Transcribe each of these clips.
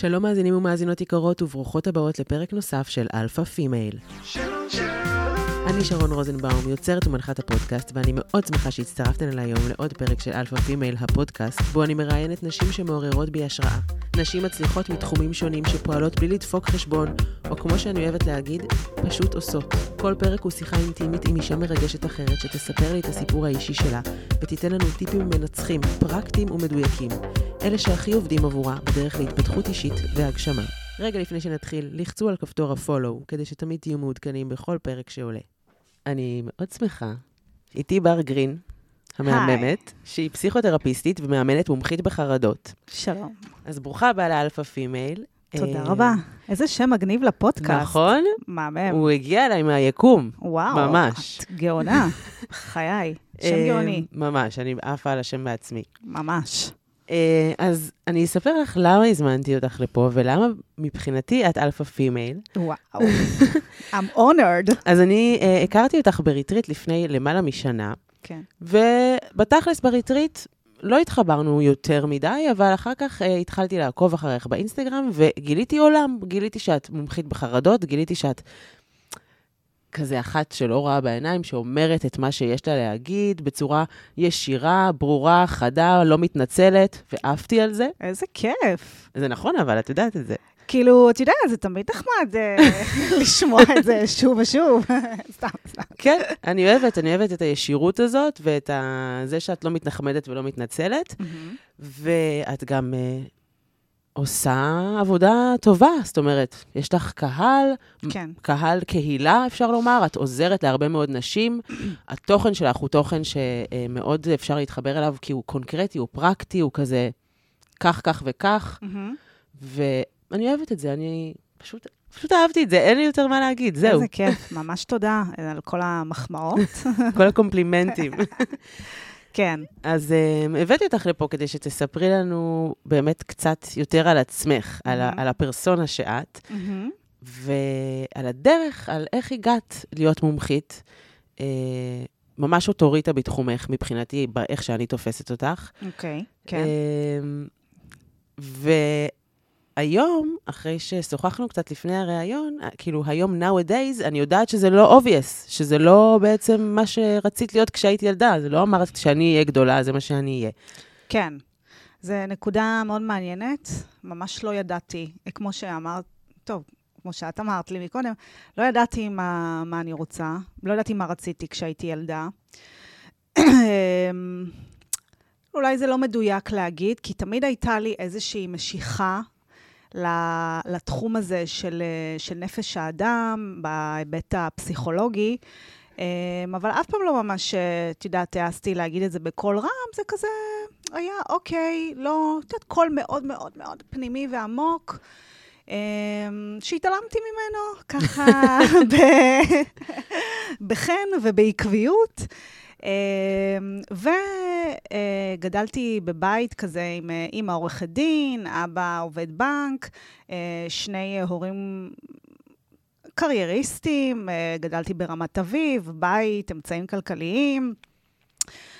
שלום מאזינים ומאזינות יקרות וברוכות הבאות לפרק נוסף של Alpha Female. אני שרון רוזנבאום, יוצרת ומנחת הפודקאסט, ואני מאוד שמחה שהצטרפתן אליי היום לעוד פרק של Alpha Female, הפודקאסט, בו אני מראיינת נשים שמעוררות בי השראה. נשים מצליחות מתחומים שונים שפועלות בלי לדפוק חשבון, או כמו שאני אוהבת להגיד, פשוט עושות. כל פרק הוא שיחה אינטימית עם אישה מרגשת אחרת, שתספר לי את הסיפור האישי שלה, ותיתן לנו טיפים מנצחים, פרקטיים ומדויקים. אלה שהכי עובדים עבורה בדרך להתפתחות אישית והגשמה. רגע לפני שנתחיל, לחצו על כפתור ה-follow, כדי שתמיד תהיו מעודכנים בכל פרק שעולה. אני מאוד שמחה. איתי בר גרין, המהממת, שהיא פסיכותרפיסטית ומאמנת מומחית בחרדות. שלום. אז ברוכה הבאה ל Alpha Female. תודה אה, רבה. איזה שם מגניב לפודקאסט. נכון? מהמם. הוא הגיע אליי מהיקום. וואו. ממש. את גאונה. חיי. שם אה, גאוני. ממש, אני עפה על השם בעצמי. ממש. אה, אז אני אספר לך למה הזמנתי אותך לפה, ולמה מבחינתי את אלפא female. וואו. I'm honored. אז אני אה, הכרתי אותך בריטריט לפני למעלה משנה, כן. ובתכלס בריטריט לא התחברנו יותר מדי, אבל אחר כך אה, התחלתי לעקוב אחריך באינסטגרם, וגיליתי עולם. גיליתי שאת מומחית בחרדות, גיליתי שאת כזה אחת שלא רואה בעיניים, שאומרת את מה שיש לה להגיד בצורה ישירה, ברורה, חדה, לא מתנצלת, ועפתי על זה. איזה כיף. זה נכון, אבל את יודעת את זה. כאילו, את יודעת, זה תמיד נחמד אה, לשמוע את זה שוב ושוב. סתם, סתם. כן, אני אוהבת, אני אוהבת את הישירות הזאת, ואת ה... זה שאת לא מתנחמדת ולא מתנצלת, ואת גם uh, עושה עבודה טובה, זאת אומרת, יש לך קהל, כן. קהל קהילה, אפשר לומר, את עוזרת להרבה מאוד נשים. התוכן שלך הוא תוכן שמאוד אפשר להתחבר אליו, כי הוא קונקרטי, הוא פרקטי, הוא כזה כך, כך וכך. ואני אוהבת את זה, אני פשוט... פשוט אהבתי את זה, אין לי יותר מה להגיד, זהו. איזה כיף. ממש תודה על כל המחמאות. כל הקומפלימנטים. כן. אז um, הבאתי אותך לפה כדי שתספרי לנו באמת קצת יותר על עצמך, על, ה- מהמם. על הפרסונה שאת, מהמם. ועל הדרך, על איך הגעת להיות מומחית. Uh, ממש אוטוריטה בתחומך, מבחינתי, באיך שאני תופסת אותך. אוקיי. כן. אמ, והיום, אחרי ששוחחנו קצת לפני הריאיון, כאילו היום nowadays, אני יודעת שזה לא obvious, שזה לא בעצם מה שרצית להיות כשהיית ילדה, זה לא אמרת כשאני אהיה גדולה, זה מה שאני אהיה. כן. זו נקודה מאוד מעניינת. ממש לא ידעתי, אה, כמו שאמרת, טוב, כמו שאת אמרת לי מקודם, לא ידעתי מה, מה אני רוצה, לא ידעתי מה רציתי כשהייתי ילדה. אמ, אולי זה לא מדויק להגיד, כי תמיד הייתה לי איזושהי משיכה לתחום הזה של, אה, של נפש האדם, בהיבט הפסיכולוגי. אמ, אבל אף פעם לא ממש, אה, את יודעת, העזתי להגיד את זה בקול רם, זה כזה היה, אוקיי, לא, את יודעת, קול מאוד מאוד מאוד פנימי ועמוק, שהתעלמתי ממנו, ככה, בחן ובעקביות. אמ, וגדלתי בבית כזה עם אה, אימא עורכת דין, אבא עובד בנק, אה, שני הורים קרייריסטים, אה, גדלתי ברמת אביב, בית, אמצעים כלכליים.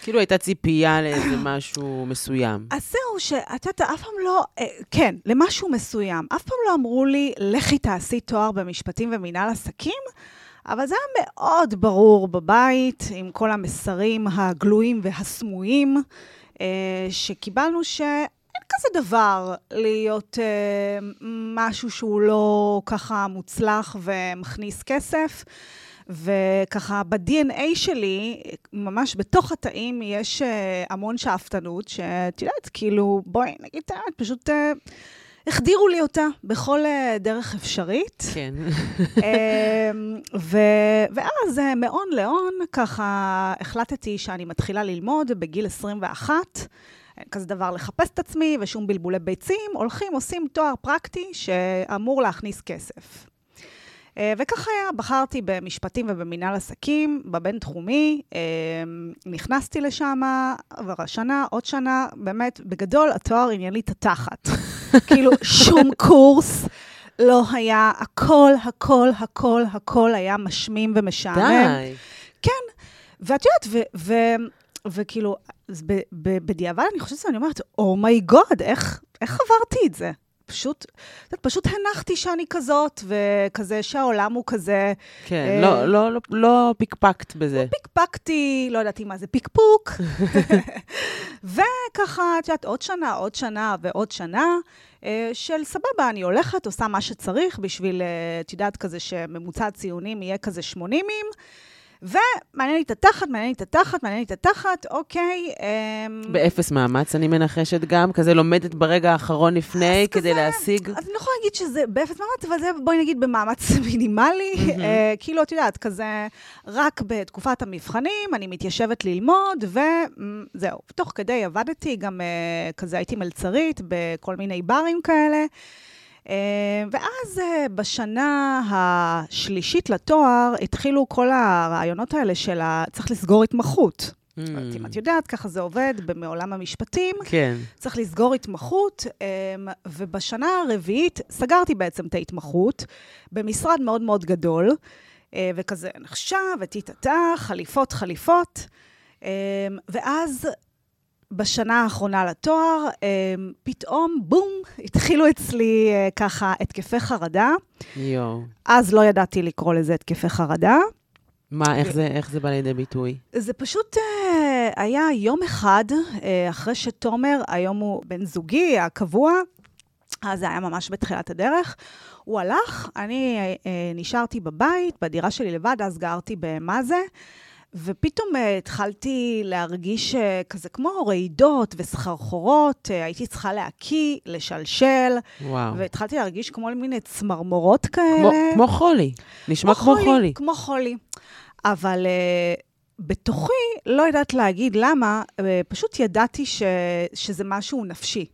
כאילו הייתה ציפייה לאיזה משהו מסוים. אז זהו, שאת יודעת, אף פעם לא, אה, כן, למשהו מסוים. אף פעם לא אמרו לי, לכי תעשי תואר במשפטים ומינהל עסקים, אבל זה היה מאוד ברור בבית, עם כל המסרים הגלויים והסמויים, אה, שקיבלנו שאין כזה דבר להיות אה, משהו שהוא לא ככה מוצלח ומכניס כסף. וככה ב-DNA שלי, ממש בתוך התאים, יש אה, המון שאפתנות, שאת יודעת, כאילו, בואי נגיד את האמת, פשוט החדירו לי אותה בכל אה, דרך אפשרית. כן. אה, ו- ואז אה, מאון לאון, ככה החלטתי שאני מתחילה ללמוד בגיל 21. אין כזה דבר לחפש את עצמי ושום בלבולי ביצים, הולכים, עושים תואר פרקטי שאמור להכניס כסף. אה, וכך היה, בחרתי במשפטים ובמינהל עסקים, בבינתחומי, אה, נכנסתי לשם, עבר השנה, עוד שנה, באמת, בגדול, התואר עניין לי את התחת. כאילו, שום קורס לא היה, הכל, הכל, הכל, הכל היה משמים ומשעמם. די. ואת יודעת, ו- ו- וכאילו, אז ב- ב- בדיעבד אני חושבת, אני אומרת, אומייגוד, איך, איך עברתי את זה? פשוט, פשוט הנחתי שאני כזאת, וכזה שהעולם הוא כזה... כן, אה, לא, לא, לא, לא פיקפקת בזה. לא פיקפקתי, לא ידעתי מה זה פיקפוק. וככה, את יודעת, עוד שנה, עוד שנה ועוד שנה. אה, של סבבה, אני הולכת, עושה מה שצריך בשביל, אה, את יודעת, כזה שממוצע הציונים יהיה כזה 80 ומעניין לי את התחת, מעניין לי את התחת, מעניין לי את התחת, אוקיי. אמ... באפס מאמץ, אני מנחשת גם, כזה לומדת ברגע האחרון לפני, כדי כזה, להשיג. אז אני לא יכולה להגיד שזה באפס מאמץ, אבל זה, בואי נגיד, במאמץ מינימלי. Mm-hmm. אה, כאילו, את יודעת, כזה, רק בתקופת המבחנים, אני מתיישבת ללמוד, וזהו. תוך כדי עבדתי, גם אה, כזה הייתי מלצרית בכל מיני ברים כאלה. אה, ואז אה, בשנה השלישית לתואר התחילו כל הרעיונות האלה של ה... צריך לסגור התמחות. Mm. אם את יודעת, ככה זה עובד מעולם המשפטים. כן. צריך לסגור התמחות, אמ, ובשנה הרביעית סגרתי בעצם את ההתמחות במשרד מאוד מאוד גדול, אה, וכזה נחשב, וטיטטה, חליפות, חליפות. אמ, ואז בשנה האחרונה לתואר, אמ, פתאום, בום, התחילו אצלי אה, ככה התקפי חרדה. יואו. אז לא ידעתי לקרוא לזה התקפי חרדה. מה, איך זה, איך זה בא לידי ביטוי? זה פשוט אה, היה יום אחד, אה, אחרי שתומר, היום הוא בן זוגי, הקבוע, אז זה היה ממש בתחילת הדרך. הוא הלך, אני נשארתי בבית, בדירה שלי לבד, אז גרתי במה זה. ופתאום uh, התחלתי להרגיש uh, כזה כמו רעידות וסחרחורות, uh, הייתי צריכה להקיא, לשלשל, וואו. והתחלתי להרגיש כמו מיני צמרמורות כאלה. כמו, כמו חולי, נשמע כמו, כמו חולי. כמו חולי. אבל uh, בתוכי, לא יודעת להגיד למה, uh, פשוט ידעתי ש, שזה משהו נפשי.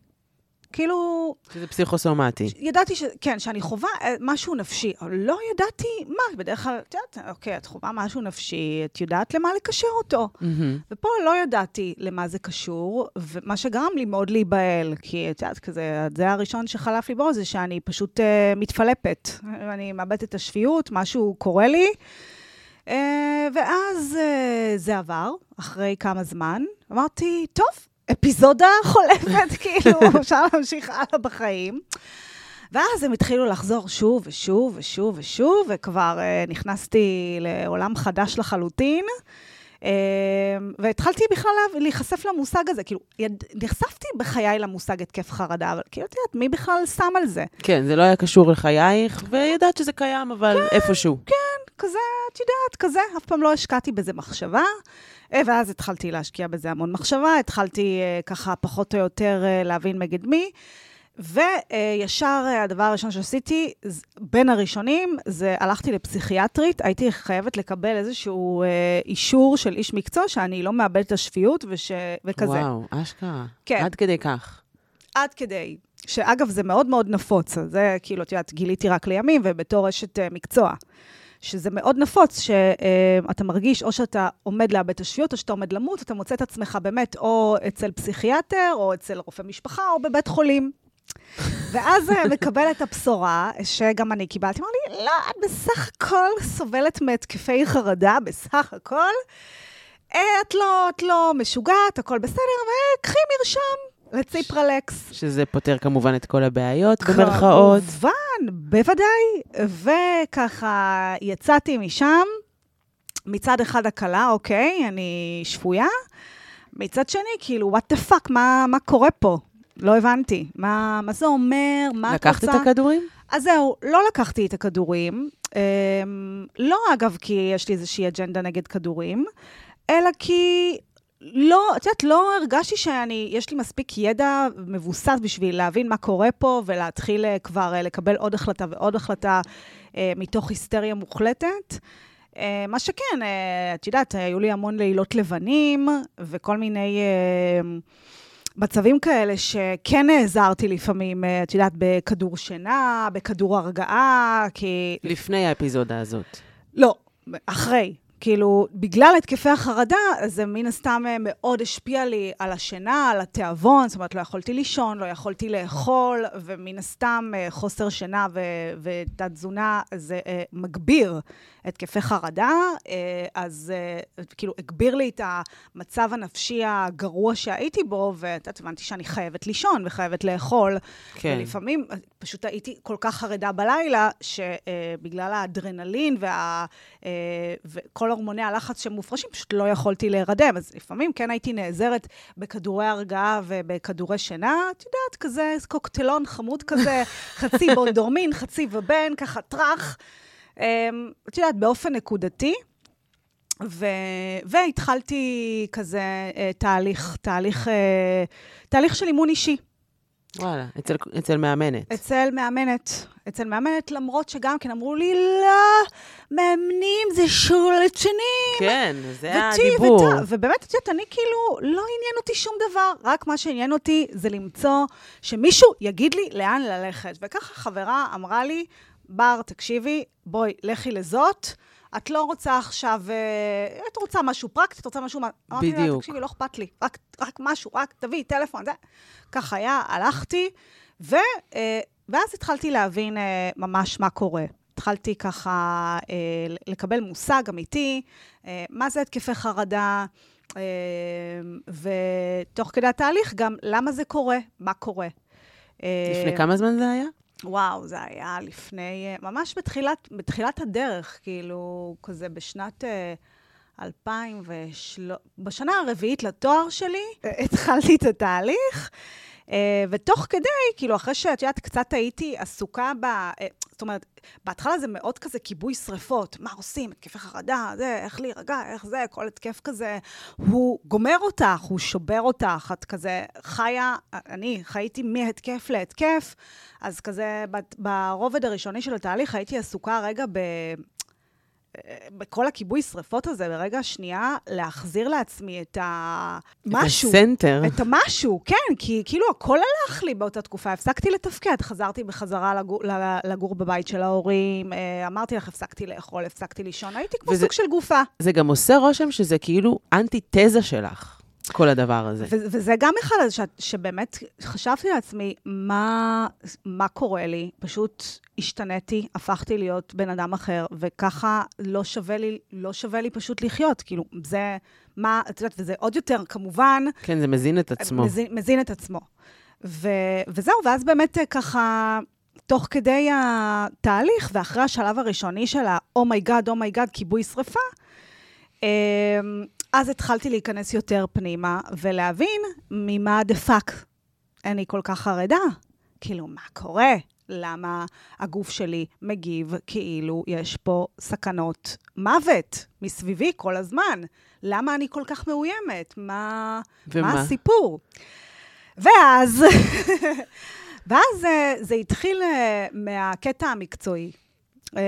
כאילו... שזה פסיכוסומטי. ידעתי ש... כן, שאני חווה אה, משהו נפשי, לא ידעתי מה, בדרך כלל, את יודעת, אוקיי, את חווה משהו נפשי, את יודעת למה לקשר אותו. Mm-hmm. ופה לא ידעתי למה זה קשור, ומה שגרם לי מאוד להיבהל, כי את יודעת, כזה, זה הראשון שחלף לי בו, זה שאני פשוט uh, מתפלפת. אני מאבדת את השפיות, משהו קורה לי. Uh, ואז uh, זה עבר, אחרי כמה זמן. אמרתי, טוב, אפיזודה חולפת, כאילו, אפשר להמשיך הלאה בחיים. ואז הם התחילו לחזור שוב ושוב ושוב ושוב, וכבר uh, נכנסתי לעולם חדש לחלוטין. Uh, והתחלתי בכלל להיחשף למושג הזה, כאילו, יד... נחשפתי בחיי למושג התקף חרדה, אבל כאילו, את יודעת, מי בכלל שם על זה? כן, זה לא היה קשור לחייך, וידעת שזה קיים, אבל כן, איפשהו. כן, כזה, את יודעת, כזה, אף פעם לא השקעתי בזה מחשבה. אה, ואז התחלתי להשקיע בזה המון מחשבה, התחלתי אה, ככה פחות או יותר אה, להבין נגד מי. וישר הדבר הראשון שעשיתי, בין הראשונים, זה הלכתי לפסיכיאטרית, הייתי חייבת לקבל איזשהו אישור של איש מקצוע שאני לא מאבדת את השפיות וש... וכזה. וואו, אשכרה. כן. עד כדי כך. עד כדי. שאגב, זה מאוד מאוד נפוץ, זה כאילו, את יודעת, גיליתי רק לימים, ובתור אשת מקצוע. שזה מאוד נפוץ, שאתה מרגיש או שאתה עומד לאבד את השפיות, או שאתה עומד למות, אתה מוצא את עצמך באמת או אצל פסיכיאטר, או אצל רופא משפחה, או בבית חולים. ואז מקבל את הבשורה, שגם אני קיבלתי, אמר לי, לא, את בסך הכל סובלת מהתקפי חרדה, בסך הכל. אה, את לא, את לא משוגעת, הכל בסדר, וקחי מרשם. לציפרלקס. שזה פותר כמובן את כל הבעיות, במרכאות. כמובן, בוודאי. וככה יצאתי משם, מצד אחד הקלה, אוקיי, אני שפויה. מצד שני, כאילו, what the fuck, מה, מה קורה פה? לא הבנתי. מה, מה זה אומר? מה את רוצה? לקחת את הכדורים? אז זהו, לא לקחתי את הכדורים. אמ, לא, אגב, כי יש לי איזושהי אג'נדה נגד כדורים, אלא כי לא, את יודעת, לא הרגשתי שאני, יש לי מספיק ידע מבוסס בשביל להבין מה קורה פה ולהתחיל אה, כבר אה, לקבל עוד החלטה ועוד החלטה אה, מתוך היסטריה מוחלטת. אה, מה שכן, אה, את יודעת, היו לי המון לילות לבנים וכל מיני אה, מצבים כאלה שכן נעזרתי לפעמים, אה, את יודעת, בכדור שינה, בכדור הרגעה, כי... לפני האפיזודה הזאת. לא, אחרי. כאילו, בגלל התקפי החרדה, זה מן הסתם אה, מאוד השפיע לי על השינה, על התיאבון, זאת אומרת, לא יכולתי לישון, לא יכולתי לאכול, ומן הסתם אה, חוסר שינה ותת-תזונה, זה אה, מגביר התקפי חרדה, אז כאילו, הגביר לי את המצב הנפשי הגרוע שהייתי בו, ואת יודעת, הבנתי שאני חייבת לישון וחייבת לאכול. כן. ולפעמים, פשוט הייתי כל כך חרדה בלילה, שבגלל האדרנלין וה... וכל הורמוני הלחץ שמופרשים, פשוט לא יכולתי להירדם. אז לפעמים כן הייתי נעזרת בכדורי הרגעה ובכדורי שינה, את יודעת, כזה קוקטלון חמוד כזה, חצי בונדורמין, חצי ובן, ככה טראח. אמ, את יודעת, באופן נקודתי. ו... והתחלתי כזה אה, תהליך, תהליך, אה, תהליך של אימון אישי. וואלה, אצל, אצל מאמנת. אצל מאמנת. אצל מאמנת, למרות שגם כן אמרו לי, לא, מאמנים זה שרלטנים. כן, זה הדיבור. ות, ובאמת, את יודעת, אני כאילו, לא עניין אותי שום דבר, רק מה שעניין אותי זה למצוא שמישהו יגיד לי לאן ללכת. וככה חברה אמרה לי, בר, תקשיבי, בואי, לכי לזאת. את לא רוצה עכשיו, אה, את רוצה משהו פרקטי, את רוצה משהו... בדיוק. אמרתי לה, תקשיבי, לא אכפת לי, רק, רק משהו, רק תביאי טלפון, זה. כך היה, הלכתי, ו, אה, ואז התחלתי להבין אה, ממש מה קורה. התחלתי ככה לקבל מושג אמיתי, מה זה התקפי חרדה, ותוך כדי התהליך גם למה זה קורה, מה קורה. לפני כמה זמן זה היה? וואו, זה היה לפני, אה, ממש בתחילת, בתחילת הדרך, כאילו, כזה בשנת 2003, אה, בשנה הרביעית לתואר שלי, אה, התחלתי את התהליך. Uh, ותוך כדי, כאילו, אחרי שאת יודעת, קצת הייתי עסוקה ב... Uh, זאת אומרת, בהתחלה זה מאוד כזה כיבוי שריפות. מה עושים? התקפי חרדה, זה, איך להירגע, איך זה, כל התקף כזה. הוא גומר אותך, הוא שובר אותך, את כזה חיה, אני חייתי מהתקף להתקף, אז כזה ברובד הראשוני של התהליך הייתי עסוקה רגע ב... בכל הכיבוי שריפות הזה, ברגע השנייה, להחזיר לעצמי את המשהו. את הסנטר. את המשהו, כן, כי כאילו הכל הלך לי באותה תקופה. הפסקתי לתפקד, חזרתי בחזרה לגור, לגור בבית של ההורים, אה, אמרתי לך, הפסקתי לאכול, הפסקתי לישון, הייתי כמו וזה, סוג של גופה. זה גם עושה רושם שזה כאילו אנטי-תזה שלך. כל הדבר הזה. ו- וזה גם אחד ש- שבאמת חשבתי לעצמי, מה, מה קורה לי? פשוט השתנתי, הפכתי להיות בן אדם אחר, וככה לא שווה לי, לא שווה לי פשוט לחיות. כאילו, זה מה, את יודעת, וזה עוד יותר, כמובן... כן, זה מזין את עצמו. מזין, מזין את עצמו. ו- וזהו, ואז באמת אה, ככה... תוך כדי התהליך, ואחרי השלב הראשוני של ה-אומייגאד, אומייגאד, כיבוי שרפה, אמ, אז התחלתי להיכנס יותר פנימה ולהבין ממה the fuck אני כל כך חרדה. כאילו, מה קורה? למה הגוף שלי מגיב כאילו יש פה סכנות מוות מסביבי כל הזמן? למה אני כל כך מאוימת? מה, ומה? מה הסיפור? ואז, ואז זה, זה התחיל אה, מהקטע המקצועי. אמ,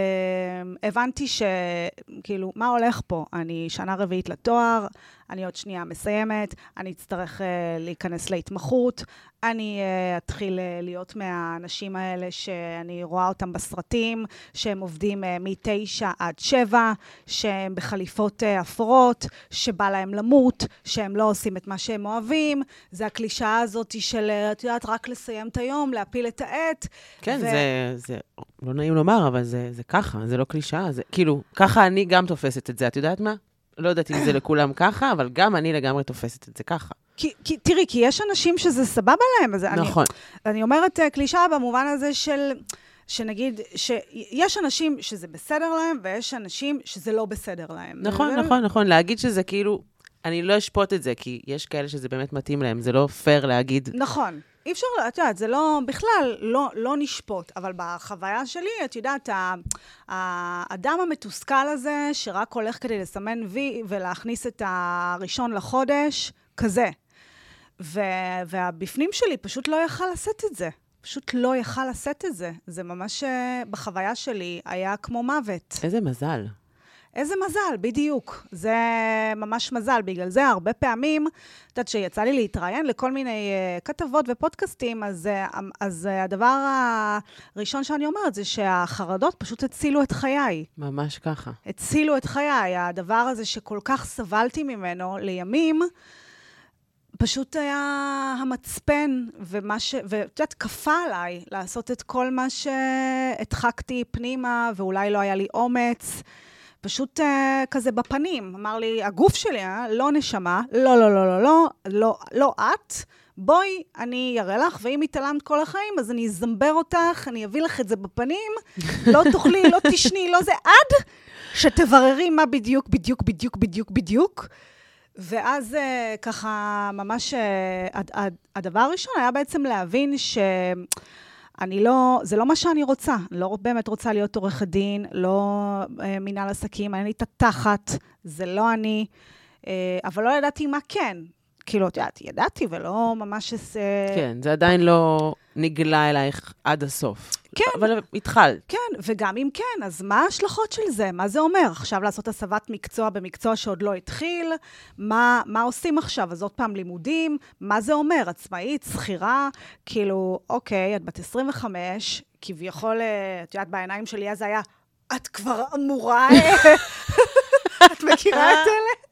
הבנתי שכאילו, מה הולך פה? אני שנה רביעית לתואר, אני עוד שנייה מסיימת, אני אצטרך uh, להיכנס להתמחות, אני uh, אתחיל uh, להיות מהאנשים האלה שאני רואה אותם בסרטים, שהם עובדים uh, מ-9 עד 7, שהם בחליפות uh, אפורות, שבא להם למות, שהם לא עושים את מה שהם אוהבים. זה הקלישאה הזאת של, את יודעת, רק לסיים את היום, להפיל את העט. כן, ו... זה, זה לא נעים לומר, אבל זה, זה ככה, זה לא קלישאה, זה כאילו, ככה אני גם תופסת את זה, את יודעת מה? לא יודעת אם זה לכולם ככה, אבל גם אני לגמרי תופסת את זה ככה. כי, כי, תראי, כי יש אנשים שזה סבבה להם. אז נכון. אני, אני אומרת uh, קלישאה במובן הזה של, שנגיד, שיש אנשים שזה בסדר להם, ויש אנשים שזה לא בסדר להם. נכון, נכון, נכון. להגיד שזה כאילו, אני לא אשפוט את זה, כי יש כאלה שזה באמת מתאים להם, זה לא פייר להגיד... נכון. אי אפשר, את יודעת, זה לא, בכלל, לא, לא נשפוט. אבל בחוויה שלי, את יודעת, האדם המתוסכל הזה, שרק הולך כדי לסמן וי ולהכניס את הראשון לחודש, כזה. ו, והבפנים שלי פשוט לא יכל לשאת את זה. פשוט לא יכל לשאת את זה. זה ממש, אה, בחוויה שלי, היה כמו מוות. איזה מזל. איזה מזל, בדיוק. זה ממש מזל. בגלל זה הרבה פעמים, את יודעת, שיצא לי להתראיין לכל מיני uh, כתבות ופודקאסטים, אז, uh, אז uh, הדבר הראשון שאני אומרת זה שהחרדות פשוט הצילו את חיי. ממש ככה. הצילו את חיי. הדבר הזה שכל כך סבלתי ממנו לימים, פשוט היה המצפן, ומה ש... ואת יודעת, כפה עליי לעשות את כל מה שהדחקתי פנימה, ואולי לא היה לי אומץ. פשוט uh, כזה בפנים. אמר לי, הגוף שלי, אה? לא נשמה, לא, לא, לא, לא, לא, לא, לא את. בואי, אני אראה לך, ואם התעלמת כל החיים, אז אני אזמבר אותך, אני אביא לך את זה בפנים, לא תאכלי, לא תשני, לא זה, עד שתבררי מה בדיוק, בדיוק, בדיוק, בדיוק, בדיוק. ואז uh, ככה, ממש, הד, הדבר הראשון היה בעצם להבין ש... אני לא, זה לא מה שאני רוצה. לא באמת רוצה להיות עורכת דין, לא אה, מנהל עסקים, אין לי את התחת, זה לא אני. אה, אבל לא ידעתי מה כן. כאילו, את יודעת, ידעתי ולא ממש... כן, זה עדיין לא נגלה אלייך עד הסוף. כן. אבל התחלת. כן, וגם אם כן, אז מה ההשלכות של זה? מה זה אומר? עכשיו לעשות הסבת מקצוע במקצוע שעוד לא התחיל? מה, מה עושים עכשיו? אז עוד פעם לימודים? מה זה אומר? עצמאית, שכירה? כאילו, אוקיי, את בת 25, כביכול, אה, את יודעת, בעיניים שלי אז היה, את כבר אמורה... את מכירה את אלה?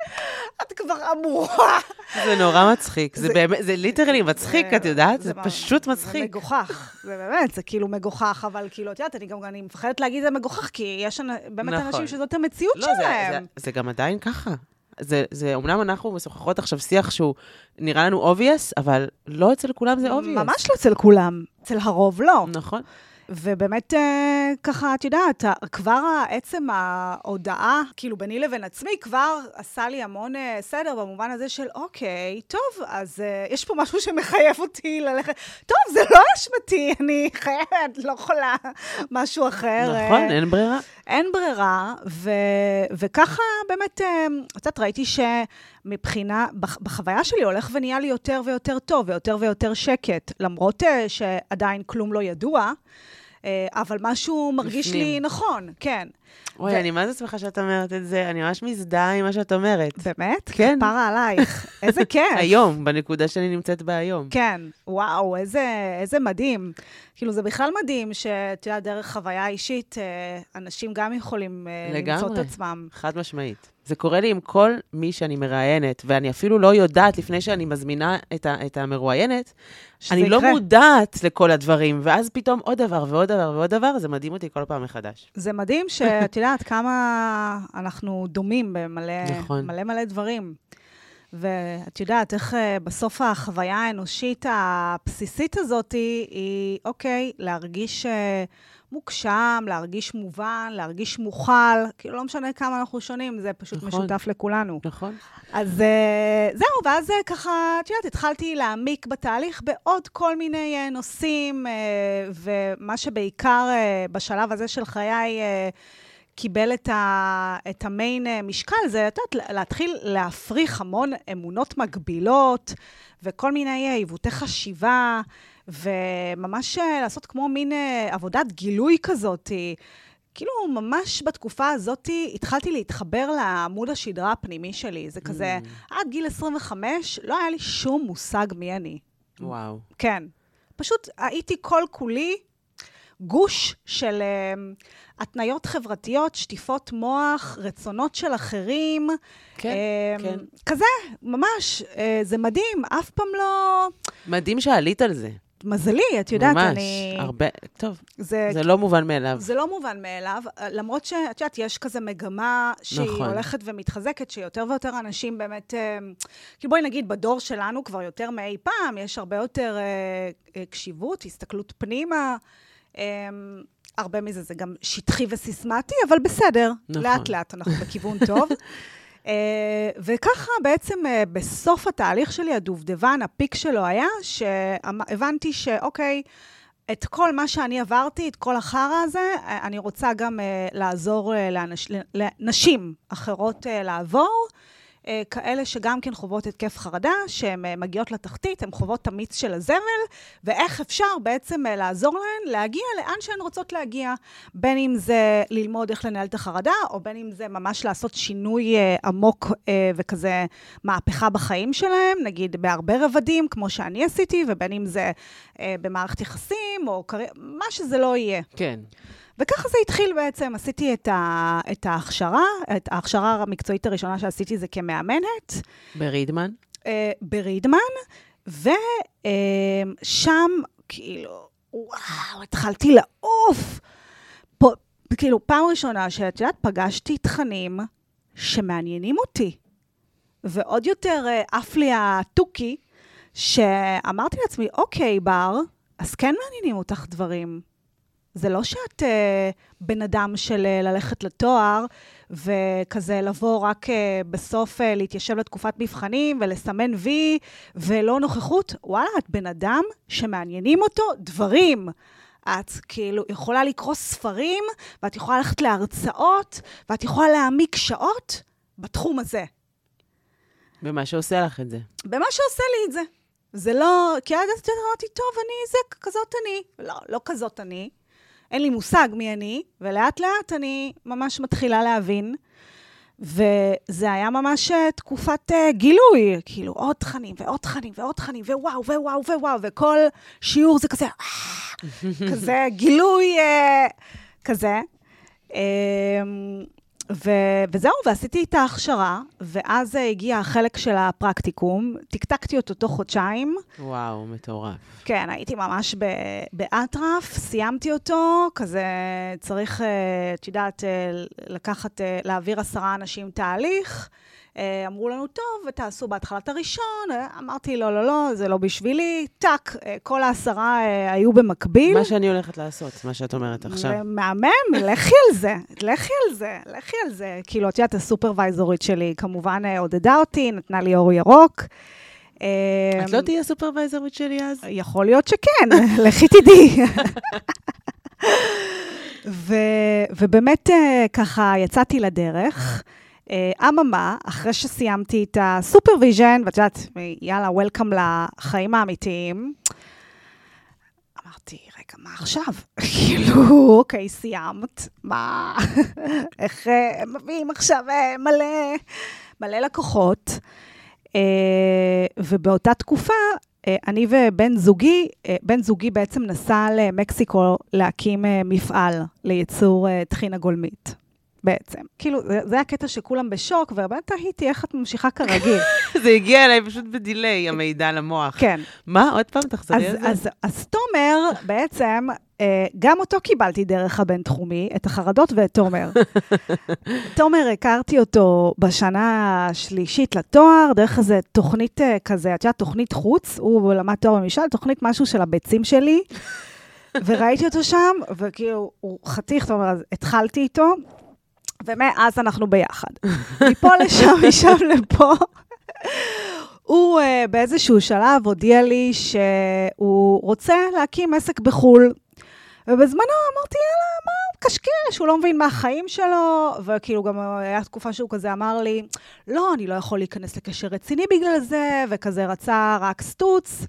את כבר אמורה. זה נורא מצחיק. זה באמת, זה ליטרלי מצחיק, את יודעת? זה פשוט מצחיק. זה מגוחך. זה באמת, זה כאילו מגוחך, אבל כאילו, את יודעת, אני גם אני מפחדת להגיד זה מגוחך, כי יש באמת נכון. אנשים שזאת המציאות לא, שלהם. זה גם עדיין ככה. זה, זה, אמנם אנחנו משוחחות עכשיו שיח שהוא נראה לנו obvious, אבל לא אצל כולם זה obvious. ממש לא אצל כולם, אצל הרוב לא. נכון. ובאמת, אה, ככה, את יודעת, כבר עצם ההודעה, כאילו, ביני לבין עצמי, כבר עשה לי המון אה, סדר במובן הזה של, אוקיי, טוב, אז uh, יש פה משהו שמחייב אותי ללכת. טוב, זה לא אשמתי, אני חייבת, לא יכולה משהו אחר. נכון, אין ברירה. אין ברירה, ו, וככה באמת, את יודעת, ראיתי שמבחינה, בחוויה שלי הולך ונהיה לי יותר ויותר טוב, ויותר ויותר שקט, למרות שעדיין כלום לא ידוע. אה, אבל משהו מרגיש. לי נכון, כן. אוי, ו... אני מה זה שמחה שאת אומרת את זה, אני ממש מזדהה עם מה שאת אומרת. באמת? כן. פרה עלייך, איזה כיף. היום, בנקודה שאני נמצאת בה היום. כן, וואו, איזה, איזה מדהים. כאילו, זה בכלל מדהים שאת יודעת, דרך חוויה אישית, אה, אנשים גם יכולים אה, לגמרי, למצוא את עצמם. חד משמעית. זה קורה לי עם כל מי שאני מראיינת, ואני אפילו לא יודעת, לפני שאני מזמינה את, ה, את המרואיינת, אני יקרה. לא מודעת לכל הדברים, ואז פתאום עוד דבר ועוד דבר ועוד דבר, זה מדהים אותי כל פעם מחדש. זה מדהים שאת יודעת כמה אנחנו דומים במלא נכון. מלא, מלא דברים. ואת יודעת איך uh, בסוף החוויה האנושית הבסיסית הזאת היא, אוקיי, להרגיש... Uh, מוגשם, להרגיש מובן, להרגיש מוכל. כאילו, לא משנה כמה אנחנו שונים, זה פשוט נכון, משותף לכולנו. נכון. אז uh, זהו, ואז ככה, את יודעת, התחלתי להעמיק בתהליך בעוד כל מיני נושאים, ומה שבעיקר בשלב הזה של חיי... קיבל את, ה, את המיין משקל, זה, את יודעת, להתחיל להפריך המון אמונות מגבילות וכל מיני עיוותי חשיבה. וממש אה, לעשות כמו מין אה, עבודת גילוי כזאת. כאילו, ממש בתקופה הזאת התחלתי להתחבר לעמוד השדרה הפנימי שלי. זה כזה, mm. עד גיל 25 לא היה לי שום מושג מי אני. וואו. כן. פשוט הייתי כל-כולי גוש של uh, התניות חברתיות, שטיפות מוח, רצונות של אחרים. כן, uh, כן. כזה, ממש, uh, זה מדהים, אף פעם לא... מדהים שעלית על זה. מזלי, את יודעת, ממש, אני... ממש, הרבה, טוב, זה, זה לא מובן מאליו. זה לא מובן מאליו, למרות שאת יודעת, יש כזה מגמה שהיא נכון. הולכת ומתחזקת, שיותר ויותר אנשים באמת, אה, כאילו בואי נגיד, בדור שלנו כבר יותר מאי פעם, יש הרבה יותר אה, אה, קשיבות, הסתכלות פנימה. הרבה מזה זה גם שטחי וסיסמטי, אבל בסדר, נכון. לאט-לאט אנחנו בכיוון טוב. אה, וככה בעצם אה, בסוף התהליך שלי, הדובדבן, הפיק שלו היה שהבנתי שאוקיי, את כל מה שאני עברתי, את כל החרא הזה, אה, אני רוצה גם לעזור לאנש, לנשים אחרות לעבור. אה, כאלה שגם כן חוות התקף חרדה, שהן אה, מגיעות לתחתית, הן חוות את המיץ של הזבל, ואיך אפשר בעצם אה, לעזור להן להגיע לאן שהן רוצות להגיע, בין אם זה ללמוד איך לנהל את החרדה, או בין אם זה ממש לעשות שינוי עמוק וכזה מהפכה בחיים שלהם, נגיד בהרבה רבדים, כמו שאני עשיתי, ובין אם זה במערכת יחסים, או קרי... מה שזה לא יהיה. כן. וככה זה התחיל בעצם, עשיתי את, ה, את ההכשרה, את ההכשרה המקצועית הראשונה שעשיתי זה כמאמנת. ברידמן? Uh, ברידמן, ושם uh, כאילו, וואו, התחלתי לעוף. פה, כאילו, פעם ראשונה שאת יודעת, פגשתי תכנים שמעניינים אותי. ועוד יותר uh, עף לי התוכי, שאמרתי לעצמי, אוקיי, בר, אז כן מעניינים אותך דברים. זה לא שאת uh, בן אדם של uh, ללכת לתואר, וכזה לבוא רק uh, בסוף uh, להתיישב לתקופת מבחנים ולסמן וי ולא נוכחות. וואלה, את בן אדם שמעניינים אותו דברים. את כאילו יכולה לקרוא ספרים, ואת יכולה ללכת להרצאות, ואת יכולה להעמיק שעות בתחום הזה. במה שעושה לך את זה. במה שעושה לי את זה. זה לא, כי עד אז אמרתי, טוב, אני זה, כזאת אני. לא, לא כזאת אני. אין לי מושג מי אני, ולאט לאט אני ממש מתחילה להבין. וזה היה ממש אה, תקופת uh, גילוי, כאילו עוד תכנים ועוד תכנים ועוד תכנים, ווואו, ווואו, ווואו, וכל שיעור זה כזה, אה, כזה גילוי uh, כזה. Um, ו- וזהו, ועשיתי את ההכשרה, ואז הגיע החלק של הפרקטיקום, טקטקתי אותו תוך חודשיים. וואו, מטורף. כן, הייתי ממש באטרף, סיימתי אותו, כזה צריך, אה, את יודעת, אה, לקחת, אה, להעביר עשרה אנשים תהליך. אה, אמרו לנו, טוב, ותעשו בהתחלת הראשון. אה, אמרתי, לא, לא, לא, זה לא בשבילי. טאק, אה, כל העשרה היו במקביל. מה שאני הולכת לעשות, מה שאת אומרת עכשיו. מהמם, לכי על זה, לכי על זה, לכי על זה. כאילו, את יודעת, ה supervisorית שלי כמובן עודדה אותי, נתנה לי אור ירוק. את לא תהיי ה supervisorית שלי אז? יכול להיות שכן, לכי תדעי. ובאמת ככה יצאתי לדרך. אה, אממה, אחרי שסיימתי את ה supervision, ואת יודעת, יאללה, וולקאם לחיים האמיתיים, אמרתי, רגע, מה עכשיו? כאילו, אוקיי, סיימת, מה? איך אה, מביאים עכשיו אה, מלא, מלא לקוחות? ובאותה תקופה, אני ובן זוגי, בן זוגי בעצם נסע למקסיקו להקים מפעל לייצור טחינה גולמית. בעצם. כאילו, זה, זה הקטע שכולם בשוק, ובאמת תהיתי איך את ממשיכה כרגיל. זה הגיע אליי פשוט בדיליי, המידע למוח. כן. מה? עוד פעם, תחזרי על זה. אז, אז תומר, בעצם, אה, גם אותו קיבלתי דרך הבינתחומי, את החרדות ואת תומר. תומר, הכרתי אותו בשנה השלישית לתואר, דרך איזה תוכנית אה, כזה, את יודעת, תוכנית חוץ, הוא למד תואר במשל, תוכנית משהו של הביצים שלי. וראיתי אותו שם, וכאילו, הוא חתיך, תומר, אז התחלתי איתו, ומאז אנחנו ביחד. מפה לשם, משם לפה. הוא uh, באיזשהו שלב הודיע לי שהוא רוצה להקים עסק בחו"ל. ובזמנו אמרתי, יאללה, מה הוא מקשקש, הוא לא מבין מה החיים שלו, וכאילו גם היה תקופה שהוא כזה אמר לי, לא, אני לא יכול להיכנס לקשר רציני בגלל זה, וכזה רצה רק סטוץ.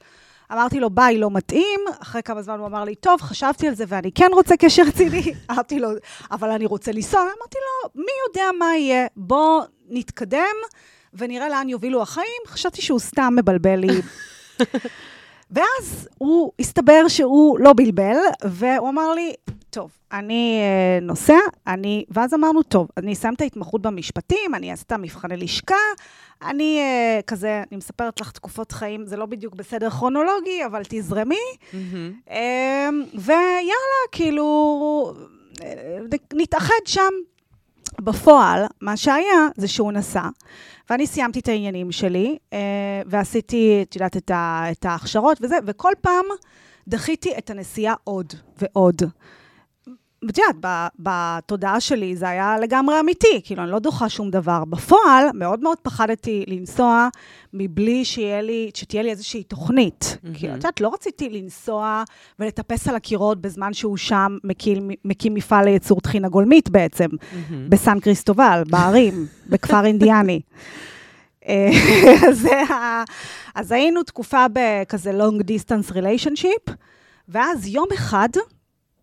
אמרתי לו, ביי, לא מתאים. אחרי כמה זמן הוא אמר לי, טוב, חשבתי על זה ואני כן רוצה קשר רציני. אמרתי לו, אבל אני רוצה לנסוע. אמרתי לו, מי יודע מה יהיה? בוא נתקדם ונראה לאן יובילו החיים. חשבתי שהוא סתם מבלבל לי. ואז הוא הסתבר שהוא לא בלבל, והוא אמר לי, אני uh, נוסע, אני... ואז אמרנו, טוב, אני אסיים את ההתמחות במשפטים, אני אעשה את המבחני לשכה, אני uh, כזה, אני מספרת לך תקופות חיים, זה לא בדיוק בסדר כרונולוגי, אבל תזרמי. Mm-hmm. Uh, ויאללה, כאילו, אה, נתאחד שם. בפועל, מה שהיה זה שהוא נסע, ואני סיימתי את העניינים שלי, ועשיתי, את יודעת, את ההכשרות וזה, וכל פעם דחיתי את הנסיעה עוד ועוד. ואת יודעת, בתודעה שלי זה היה לגמרי אמיתי, כאילו, אני לא דוחה שום דבר. בפועל, מאוד מאוד פחדתי לנסוע מבלי שתהיה לי, שתהיה לי איזושהי תוכנית. Mm-hmm. כאילו, את יודעת, לא רציתי לנסוע ולטפס על הקירות בזמן שהוא שם מקים, מקים מפעל לייצור טחינה גולמית בעצם, mm-hmm. בסן קריסטובל, בערים, בכפר אינדיאני. אז היינו תקופה בכזה long distance relationship, ואז יום אחד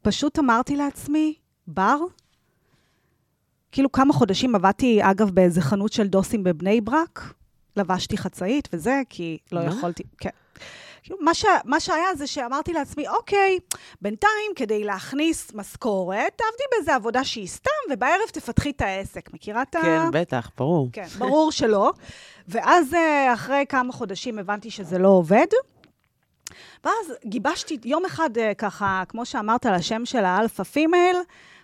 פשוט אמרתי לעצמי, בר, כאילו כמה חודשים עבדתי, אגב, באיזה חנות של דוסים בבני ברק, לבשתי חצאית וזה, כי לא מה? יכולתי, כן. כאילו, מה, ש, מה שהיה זה שאמרתי לעצמי, אוקיי, בינתיים, כדי להכניס משכורת, תעבדי באיזה עבודה שהיא סתם, ובערב תפתחי את העסק. מכירה את ה... כן, בטח, ברור. כן, ברור שלא. ואז אה, אחרי כמה חודשים הבנתי שזה לא עובד. ואז גיבשתי יום אחד אה, ככה, כמו שאמרת על השם של האלפא female,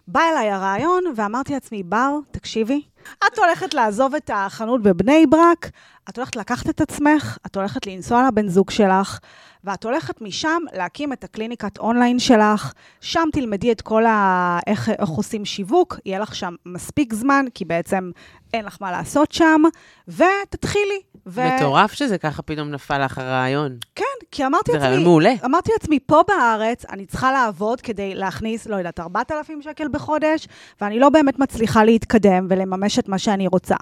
בא אליי הרעיון, ואמרתי לעצמי, בר, תקשיבי, את הולכת לעזוב את החנות בבני ברק, את הולכת לקחת את עצמך, את הולכת לנסוע לבן זוג שלך, ואת הולכת משם להקים את הקליניקת אונליין שלך, שם תלמדי את כל ה... איך, איך עושים שיווק, יהיה לך שם מספיק זמן, כי בעצם אין לך מה לעשות שם, ותתחילי. ו... מטורף שזה ככה פתאום נפל לך הרעיון. כן, כי אמרתי לעצמי... זה רעיון מעולה. אמרתי לעצמי, פה בארץ אני צריכה לעבוד כדי להכניס, לא יודעת, 4,000 שקל בחודש, ואני לא באמת מצליחה להתקדם ולממש את מה שאני רוצה.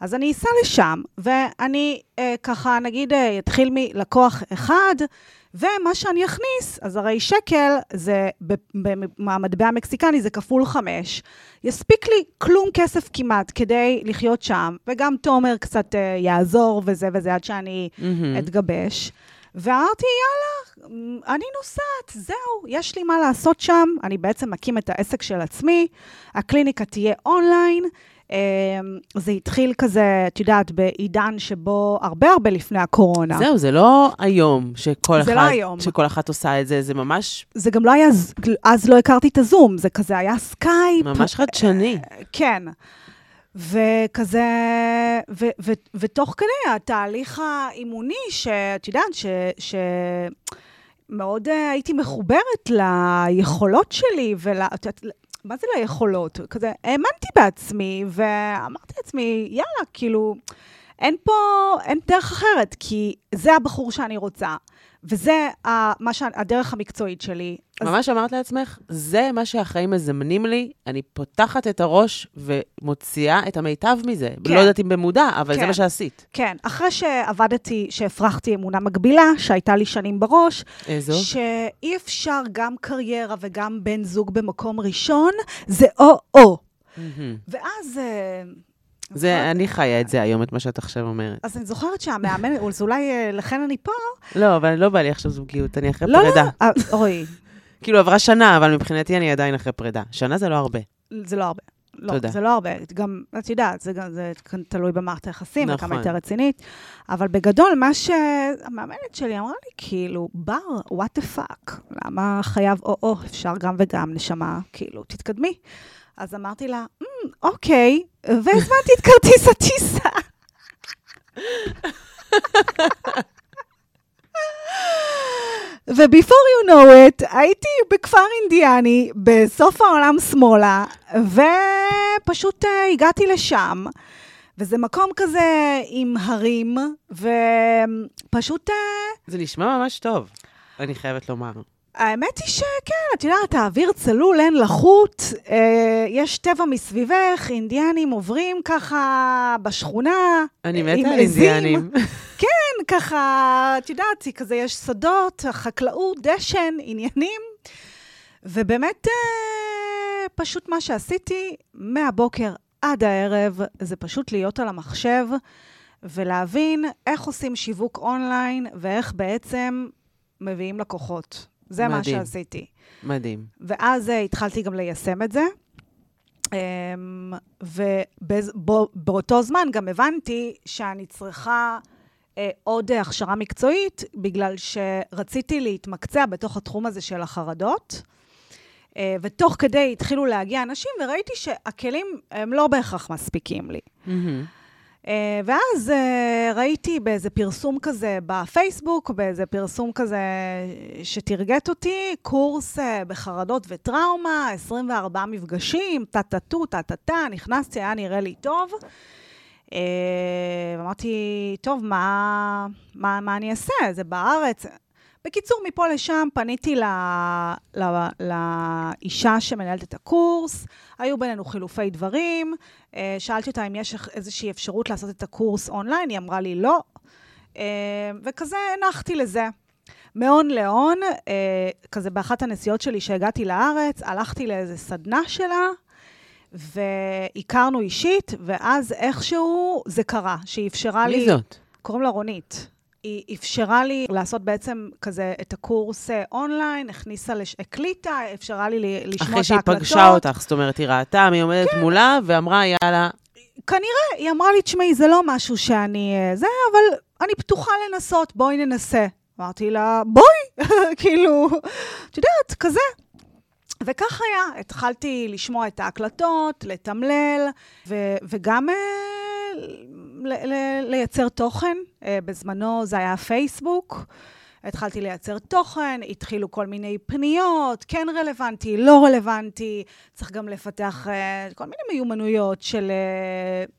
אז אני אסע לשם, ואני אה, ככה, נגיד, אה, אתחיל מלקוח אחד, ומה שאני אכניס, אז הרי שקל זה, במטבע המקסיקני זה כפול חמש. יספיק לי כלום כסף כמעט כדי לחיות שם, וגם תומר קצת uh, יעזור וזה וזה עד שאני mm-hmm. אתגבש. ואמרתי, יאללה, אני נוסעת, זהו, יש לי מה לעשות שם. אני בעצם מקים את העסק של עצמי, הקליניקה תהיה אונליין. אמ, זה התחיל כזה, את יודעת, בעידן שבו הרבה הרבה לפני הקורונה. זהו, זה לא היום שכל, אחת, לא היום. שכל אחת עושה את זה, זה ממש... זה גם לא היה, אז לא הכרתי את הזום, זה כזה היה סקייפ. ממש חדשני. כן. וכזה, ו, ו, ותוך כדי התהליך האימוני, שאת יודעת, ש... ש מאוד uh, הייתי מחוברת ליכולות שלי ול... מה זה ליכולות? כזה, האמנתי בעצמי, ואמרתי לעצמי, יאללה, כאילו, אין פה, אין דרך אחרת, כי זה הבחור שאני רוצה, וזה מה ש... הדרך המקצועית שלי. ממש. אמרת לעצמך, זה מה שהחיים מזמנים לי, אני פותחת את הראש ומוציאה את המיטב מזה. כן. לא יודעת אם במודע, אבל כן. זה מה שעשית. כן, אחרי שעבדתי, שהפרחתי אמונה מגבילה, שהייתה לי שנים בראש, איזו? שאי אפשר גם קריירה וגם בן זוג במקום ראשון, זה או-או. Mm-hmm. ואז... אה, זה, נכון. אני חיה את זה היום, את מה שאת עכשיו אומרת. אז אני זוכרת שהמאמנת, אז אולי אה, לכן אני פה. לא, אבל לא בא לי עכשיו זוגיות, אני אחרי לא, לא פרידה. לא, לא, אוי. כאילו, עברה שנה, אבל מבחינתי אני עדיין אחרי פרידה. שנה זה לא הרבה. זה לא הרבה. לא, תודה. זה לא הרבה. גם, את יודעת, זה, זה תלוי במערכת היחסים, נכון. וכמה יותר רצינית. אבל בגדול, מה שהמאמנת שלי אמרה לי, כאילו, בר, what the fuck? למה חייב או-או, אפשר גם וגם, נשמה, כאילו, תתקדמי. אז אמרתי לה, mm, אוקיי, והזמנתי את כרטיס הטיסה. ו-before you know it, הייתי בכפר אינדיאני, בסוף העולם שמאלה, ופשוט uh, הגעתי לשם, וזה מקום כזה עם הרים, ופשוט... Uh, זה נשמע ממש טוב, אני חייבת לומר. האמת היא שכן, את יודעת, האוויר צלול, אין לחות, אה, יש טבע מסביבך, אינדיאנים עוברים ככה בשכונה. אני מתה על אינדיאנים. כן, ככה, את יודעת, כזה יש שדות, חקלאות, דשן, עניינים. ובאמת, אה, פשוט מה שעשיתי מהבוקר עד הערב, זה פשוט להיות על המחשב ולהבין איך עושים שיווק אונליין ואיך בעצם מביאים לקוחות. זה מדהים. מה שעשיתי. מדהים. ואז uh, התחלתי גם ליישם את זה. Um, ובאותו זמן גם הבנתי שאני צריכה uh, עוד uh, הכשרה מקצועית, בגלל שרציתי להתמקצע בתוך התחום הזה של החרדות. ותוך כדי התחילו להגיע אנשים, וראיתי שהכלים הם לא בהכרח מספיקים לי. Mm-hmm. אה, ואז אה, ראיתי באיזה פרסום כזה בפייסבוק, באיזה פרסום כזה שתרגט אותי, קורס אה, בחרדות וטראומה, 24 מפגשים, טה-טה-טו, טה-טה-טה, נכנסתי, היה נראה לי טוב. ואמרתי, טוב, מה, מה, מה אני אעשה? זה בארץ. בקיצור, מפה לשם פניתי ל, ל, לאישה שמנהלת את הקורס, היו בינינו חילופי דברים, אה, שאלתי אותה אם יש איזושהי אפשרות לעשות את הקורס אונליין, היא אמרה לי לא, אה, וכזה הנחתי לזה. מהון להון, אה, כזה באחת הנסיעות שלי שהגעתי לארץ, הלכתי לאיזה סדנה שלה, והכרנו אישית, ואז איכשהו זה קרה, שהיא אפשרה מי לי... מי זאת? קוראים לה רונית. היא אפשרה לי לעשות בעצם כזה את הקורס אה, אונליין, הכניסה, לש... הקליטה, אפשרה לי לשמוע את ההקלטות. אחרי שהיא פגשה אותך, זאת אומרת, היא ראתה מי עומדת כן. מולה, ואמרה, יאללה. כנראה, היא אמרה לי, תשמעי, זה לא משהו שאני... אה, זה, אבל אני פתוחה לנסות, בואי ננסה. אמרתי לה, בואי, כאילו, את יודעת, כזה. וכך היה, התחלתי לשמוע את ההקלטות, לתמלל, ו- וגם אה, לייצר תוכן. אה, בזמנו זה היה פייסבוק. התחלתי לייצר תוכן, התחילו כל מיני פניות, כן רלוונטי, לא רלוונטי, צריך גם לפתח uh, כל מיני מיומנויות של,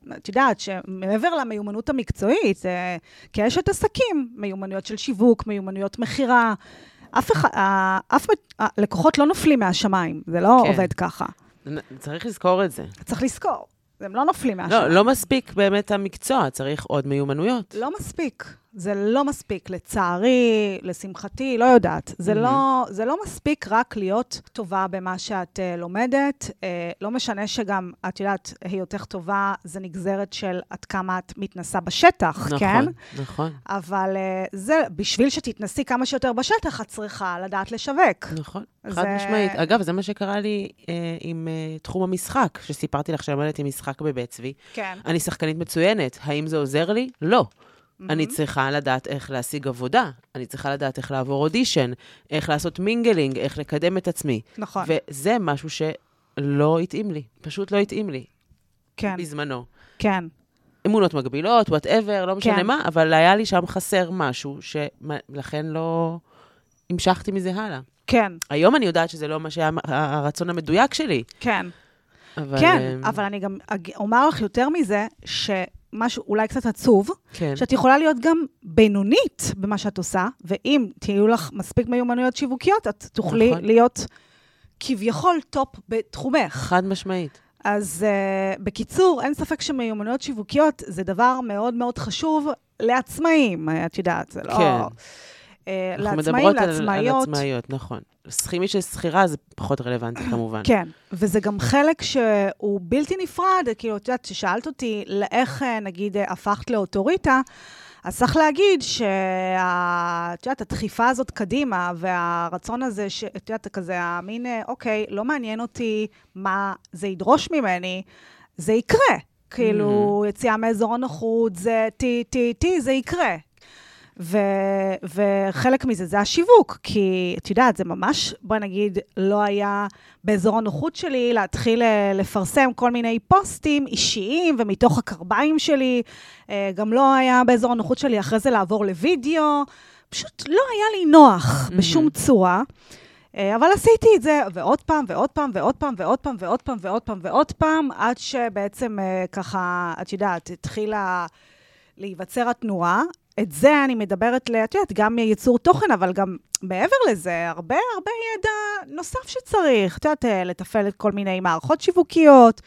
uh, את יודעת, שמעבר למיומנות המקצועית, uh, כאשת עסקים, מיומנויות של שיווק, מיומנויות מכירה. אף אחד, אף לקוחות לא נופלים מהשמיים, זה לא כן. עובד ככה. צריך לזכור את זה. צריך לזכור. הם לא נופלים מהשמיים. לא, לא מספיק באמת המקצוע, צריך עוד מיומנויות. לא מספיק. זה לא מספיק, לצערי, לשמחתי, לא יודעת. זה, mm-hmm. לא, זה לא מספיק רק להיות טובה במה שאת uh, לומדת. Uh, לא משנה שגם, את יודעת, היותך טובה זה נגזרת של עד כמה את מתנסה בשטח, נכון, כן? נכון, נכון. אבל uh, זה, בשביל שתתנסי כמה שיותר בשטח, את צריכה לדעת לשווק. נכון, חד זה... משמעית. אגב, זה מה שקרה לי uh, עם uh, תחום המשחק, שסיפרתי לך שלמדתי משחק בבית צבי. כן. אני שחקנית מצוינת. האם זה עוזר לי? לא. Mm-hmm. אני צריכה לדעת איך להשיג עבודה, אני צריכה לדעת איך לעבור אודישן, איך לעשות mingling, איך לקדם את עצמי. נכון. וזה משהו שלא התאים לי, פשוט לא התאים לי. כן. בזמנו. כן. אמונות מגבילות, whatever, לא משנה כן. מה, אבל היה לי שם חסר משהו, שלכן לא המשכתי מזה הלאה. כן. היום אני יודעת שזה לא מה שהיה הרצון המדויק שלי. כן. אבל... כן, אבל אני גם אומר לך יותר מזה, ש... משהו אולי קצת עצוב, כן. שאת יכולה להיות גם בינונית במה שאת עושה, ואם יהיו לך מספיק מיומנויות שיווקיות, את תוכלי נכון. להיות כביכול top בתחומך. חד משמעית. אז uh, בקיצור, אין ספק שמיומנויות שיווקיות זה דבר מאוד מאוד חשוב לעצמאים, את יודעת, זה לא... כן. אה, לעצמאים, לעצמאיות. על עצמאיות, נכון. מי ששכירה זה פחות רלוונטי כמובן. כן, וזה גם חלק שהוא בלתי נפרד, כאילו, את יודעת, כששאלת אותי לאיך, אה, נגיד, אה, הפכת לאוטוריטה, אז צריך להגיד שאת יודעת, הדחיפה הזאת קדימה, והרצון הזה, שאת יודעת, כזה המין, אוקיי, לא מעניין אותי מה זה ידרוש ממני, זה יקרה. כאילו, mm-hmm. יציאה מאזור הנוחות, זה טי, טי, טי, זה יקרה. ו, וחלק מזה זה השיווק, כי את יודעת, זה ממש, בואי נגיד, לא היה באזור הנוחות שלי להתחיל אה, לפרסם כל מיני פוסטים אישיים ומתוך הקרביים שלי. אה, גם לא היה באזור הנוחות שלי אחרי זה לעבור לוידאו. פשוט לא היה לי נוח. בשום צורה. אה, אבל עשיתי את זה, ועוד פעם, ועוד פעם, ועוד פעם, ועוד פעם, ועוד פעם, ועוד פעם, ועוד פעם, עד שבעצם ככה, את יודעת, התחילה להיווצר התנועה. את זה אני מדברת, את יודעת, גם ייצור תוכן, אבל גם מעבר לזה, הרבה הרבה ידע נוסף שצריך. את יודעת, אה, לתפעל את כל מיני מערכות שיווקיות.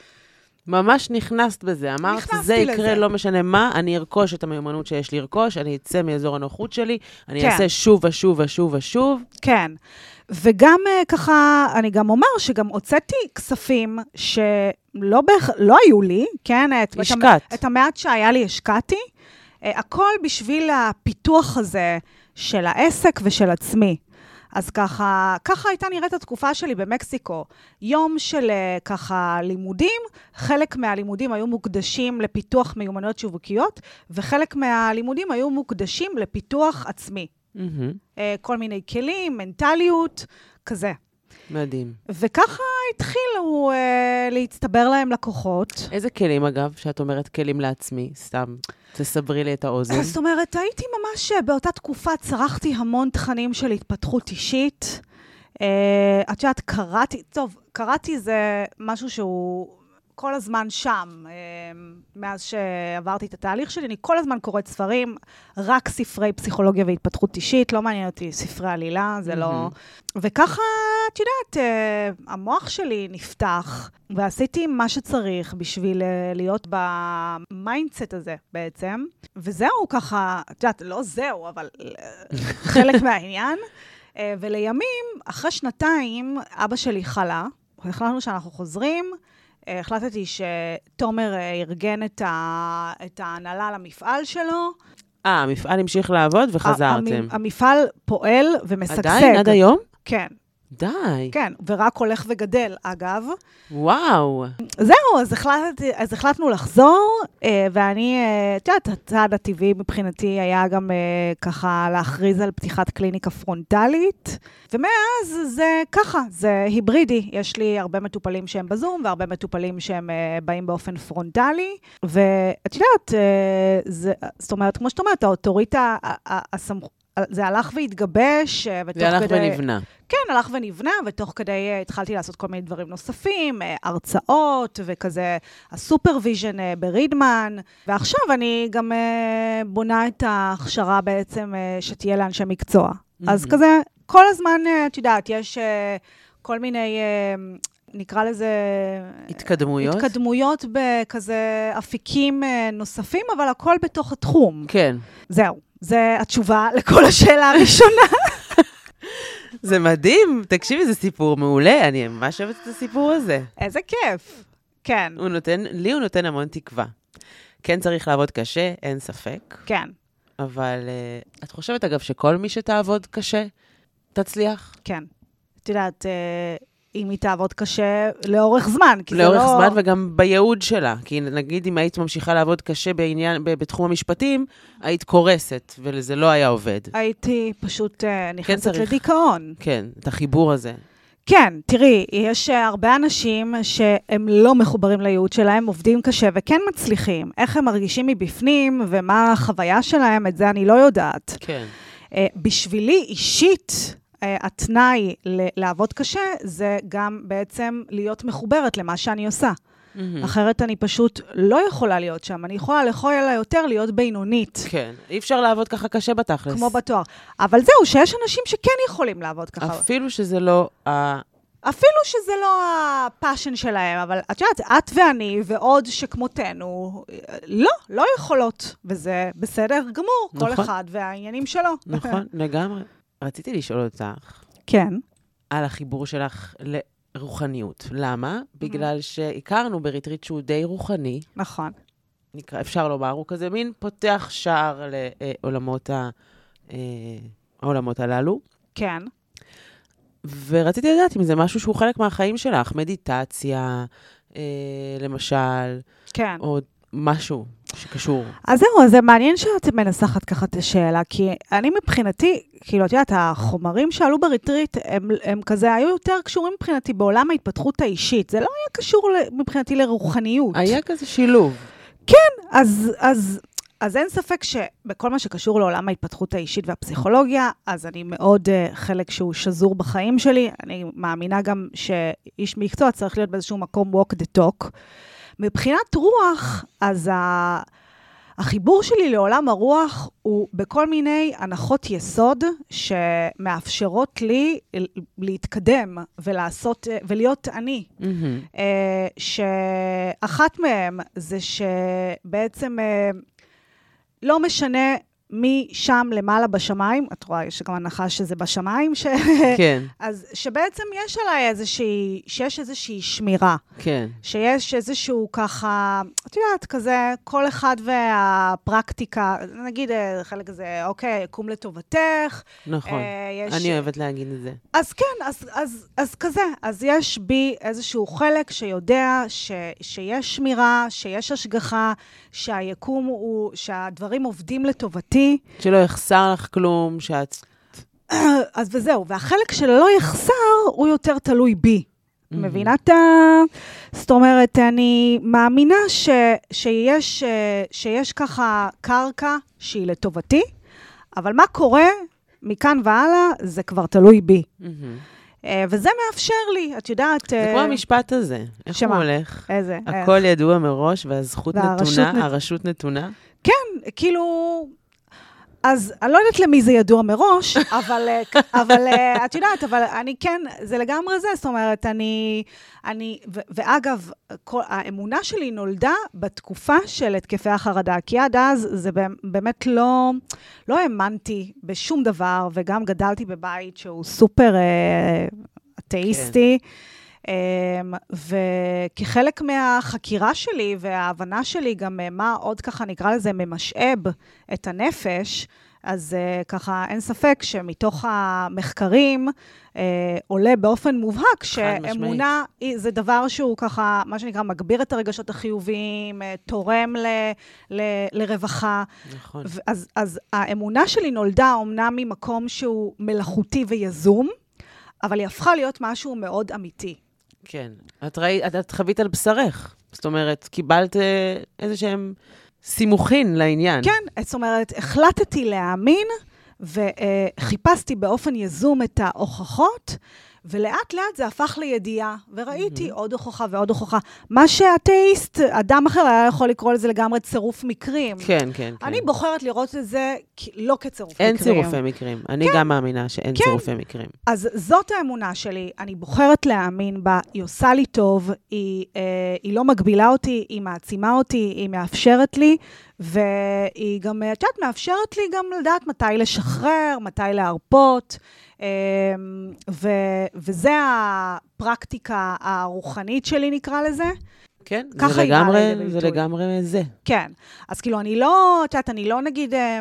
ממש נכנסת בזה, אמרת, זה יקרה, לזה. לא משנה מה, אני ארכוש את המיומנות שיש לרכוש, אני אצא מאזור הנוחות שלי, אני כן. אעשה שוב ושוב ושוב ושוב. כן. וגם uh, ככה, אני גם אומר שגם הוצאתי כספים שלא בהכ... לא היו לי, כן? השקעת. את, את המעט שהיה לי השקעתי. Uh, הכל בשביל הפיתוח הזה של העסק ושל עצמי. אז ככה, ככה הייתה נראית התקופה שלי במקסיקו. יום של uh, ככה לימודים, חלק מהלימודים היו מוקדשים לפיתוח מיומנויות שיווקיות, וחלק מהלימודים היו מוקדשים לפיתוח עצמי. Mm-hmm. כל מיני כלים, מנטליות, כזה. מדהים. וככה התחילו uh, להצטבר להם לקוחות. איזה כלים, אגב, שאת אומרת כלים לעצמי? סתם, תסברי לי את האוזן. זאת אומרת, הייתי ממש, אה, באותה תקופה צרכתי המון תכנים של התפתחות אישית. Uh, את יודעת, קראתי, טוב, קראתי זה משהו שהוא כל הזמן שם. אה, מאז שעברתי את התהליך שלי, אני כל הזמן קוראת ספרים, רק ספרי פסיכולוגיה והתפתחות אישית, לא מעניין אותי ספרי עלילה, זה לא... וככה, את יודעת, אה, המוח שלי נפתח, ועשיתי מה שצריך בשביל להיות ב mindset הזה בעצם. וזהו, ככה, את יודעת, לא זהו, אבל חלק מהעניין. ולימים, אחרי שנתיים, אבא שלי חלה, החלטנו שאנחנו חוזרים. החלטתי שתומר אה, ארגן את, ה... את ההנהלה למפעל שלו. אה, המפעל המשיך לעבוד וחזרתם. המפעל פועל ומשגשג. עדיין? עד היום? כן. די. כן, ורק הולך וגדל, אגב. וואו. זהו, אז, החלט, אז החלטנו לחזור, אה, ואני, אה, את יודעת, הצעד הטבעי מבחינתי היה גם אה, ככה להכריז על פתיחת קליניקה פרונטלית, ומאז זה ככה, זה היברידי. יש לי הרבה מטופלים שהם בזום, והרבה מטופלים שהם באים באופן פרונטלי, ואת יודעת, זה, זאת אומרת, כמו שאת אומרת, האוטוריטה, הסמכות, זה הלך והתגבש, אה, ותוך כדי... זה הלך ונבנה. כן, הלך ונבנה, ותוך כדי uh, התחלתי לעשות כל מיני דברים נוספים, הרצאות וכזה, ה supervision ברידמן, ועכשיו אני גם בונה את ההכשרה בעצם שתהיה לאנשי מקצוע. Mm-hmm. אז כזה, כל הזמן, את יודעת, יש כל מיני... נקרא לזה... התקדמויות? התקדמויות בכזה אפיקים נוספים, אבל הכל בתוך התחום. כן. זהו. זה התשובה לכל השאלה הראשונה. זה מדהים. תקשיבי, זה סיפור מעולה. אני ממש אוהבת את הסיפור הזה. איזה כיף. כן. הוא נותן, לי הוא נותן המון תקווה. כן צריך לעבוד קשה, אין ספק. כן. אבל uh, את חושבת, אגב, שכל מי שתעבוד קשה, תצליח? כן. את יודעת, uh, אם היא תעבוד קשה לאורך זמן, כי זה לא... לאורך זמן וגם בייעוד שלה. כי נגיד אם היית ממשיכה לעבוד קשה בעניין, בתחום המשפטים, היית קורסת, וזה לא היה עובד. הייתי פשוט uh, נכנסת כן לדיכאון. כן, את החיבור הזה. כן, תראי, יש אה, הרבה אנשים שהם לא מחוברים לייעוד שלהם, עובדים קשה וכן מצליחים. איך הם מרגישים מבפנים ומה החוויה שלהם, את זה אני לא יודעת. כן. Uh, בשבילי אישית, אה, התנאי לעבוד קשה זה גם בעצם להיות מחוברת למה שאני עושה. Mm-hmm. אחרת אני פשוט לא יכולה להיות שם. אני יכולה לכל אלא יותר להיות בינונית. כן, אי אפשר לעבוד ככה קשה בתכלס. כמו בתואר. אבל זהו, שיש אנשים שכן יכולים לעבוד ככה. אפילו שזה לא ה... אפילו שזה לא הפאשן שלהם, אבל את יודעת, את ואני ועוד שכמותנו, לא, לא יכולות, וזה בסדר גמור, נכון. כל אחד והעניינים שלו. נכון, לגמרי. רציתי לשאול אותך. כן. על החיבור שלך לרוחניות. למה? Mm-hmm. בגלל שהכרנו בריטריט שהוא די רוחני. נכון. נקרא, אפשר לומר, הוא כזה מין פותח שער לעולמות ה, אה, העולמות הללו. כן. ורציתי לדעת אם זה משהו שהוא חלק מהחיים שלך, מדיטציה, אה, למשל. כן. או משהו שקשור. אז זהו, אז זה מעניין שאת מנסחת ככה את השאלה, כי אני מבחינתי, כאילו, את יודעת, החומרים שעלו בריטריט, הם, הם כזה היו יותר קשורים מבחינתי בעולם ההתפתחות האישית. זה לא היה קשור מבחינתי לרוחניות. היה כזה שילוב. כן, אז, אז, אז אין ספק שבכל מה שקשור לעולם ההתפתחות האישית והפסיכולוגיה, אז אני מאוד uh, חלק שהוא שזור בחיים שלי. אני מאמינה גם שאיש מקצוע צריך להיות באיזשהו מקום walk the talk. מבחינת רוח, אז ה... החיבור שלי לעולם הרוח הוא בכל מיני הנחות יסוד שמאפשרות לי להתקדם ולעשות, ולהיות אני. Mm-hmm. שאחת מהן זה שבעצם אה, לא משנה משם למעלה בשמיים, את רואה, יש גם הנחה שזה בשמיים, ש... כן. אז שבעצם יש עליי איזושהי, שיש איזושהי שמירה. כן. שיש איזשהו ככה, את יודעת, כזה, כל אחד והפרקטיקה, נגיד אה, חלק כזה, אוקיי, קום לטובתך. נכון, אה, יש... אני אוהבת להגיד את זה. אז כן, אז, אז, אז כזה, אז יש בי איזשהו חלק שיודע ש, שיש שמירה, שיש השגחה, שהיקום הוא, שהדברים עובדים לטובתי. איתי. שלא יחסר לך כלום, שאת... אז וזהו, והחלק שלא יחסר הוא יותר תלוי בי. Mm-hmm. מבינה את ה... זאת אומרת, אני מאמינה ש... שיש, שיש ככה קרקע שהיא לטובתי, אבל מה קורה מכאן והלאה, זה כבר תלוי בי. Mm-hmm. אה, וזה מאפשר לי, את יודעת... זה כמו המשפט הזה. איך שמה? הוא הולך? איזה? הכל ידוע מראש והזכות והרשות נתונה, נת- הרשות נתונה. כן, כאילו... אז אני לא יודעת למי זה ידוע מראש, אבל, אה, אבל אה, את יודעת, אבל אני כן, זה לגמרי זה, זאת אומרת, אני, אני ו- ואגב, כל, האמונה שלי נולדה בתקופה של התקפי החרדה, כי עד אז זה באמת- לא, לא האמנתי בשום דבר, וגם גדלתי בבית שהוא סופר אה, אתאיסטי. אמ, וכחלק מהחקירה שלי וההבנה שלי גם אה, מה עוד ככה נקרא לזה ממשאב את הנפש, אז uh, ככה אין ספק שמתוך המחקרים uh, עולה באופן מובהק שאמונה היא- זה דבר שהוא ככה, מה שנקרא, מגביר את הרגשות החיוביים, תורם ל, ל, לרווחה. נכון. אז, אז האמונה שלי נולדה אומנם ממקום שהוא מלאכותי ויזום, אבל היא הפכה להיות משהו מאוד אמיתי. כן. את ראית, את, את חווית על בשרך. זאת אומרת, קיבלת אה, איזה שהם סימוכין לעניין. כן, זאת אומרת, החלטתי להאמין וחיפשתי באופן יזום את ההוכחות, ולאט לאט זה הפך לידיעה, וראיתי עוד הוכחה ועוד הוכחה. מה שאתאיסט, אדם אחר היה יכול לקרוא לזה לגמרי צירוף מקרים. כן, כן, כן. אני בוחרת לראות את זה לא כצירוף אין מקרים. צירופי מקרים. אני גם מאמינה שאין כן. צירופי מקרים. אז זאת האמונה שלי, אני בוחרת להאמין בה, היא עושה לי טוב, היא, אה, היא לא מגבילה אותי, היא מעצימה אותי, היא מאפשרת לי, והיא גם, את יודעת, מאפשרת לי גם לדעת מתי לשחרר, מתי להרפות, ו, וזה הפרקטיקה הרוחנית שלי, נקרא לזה. כן, ככה זה לגמרי, זה. לגמרי זה. כן. אז כאילו, אני לא, את יודעת, אני לא נגיד, אה,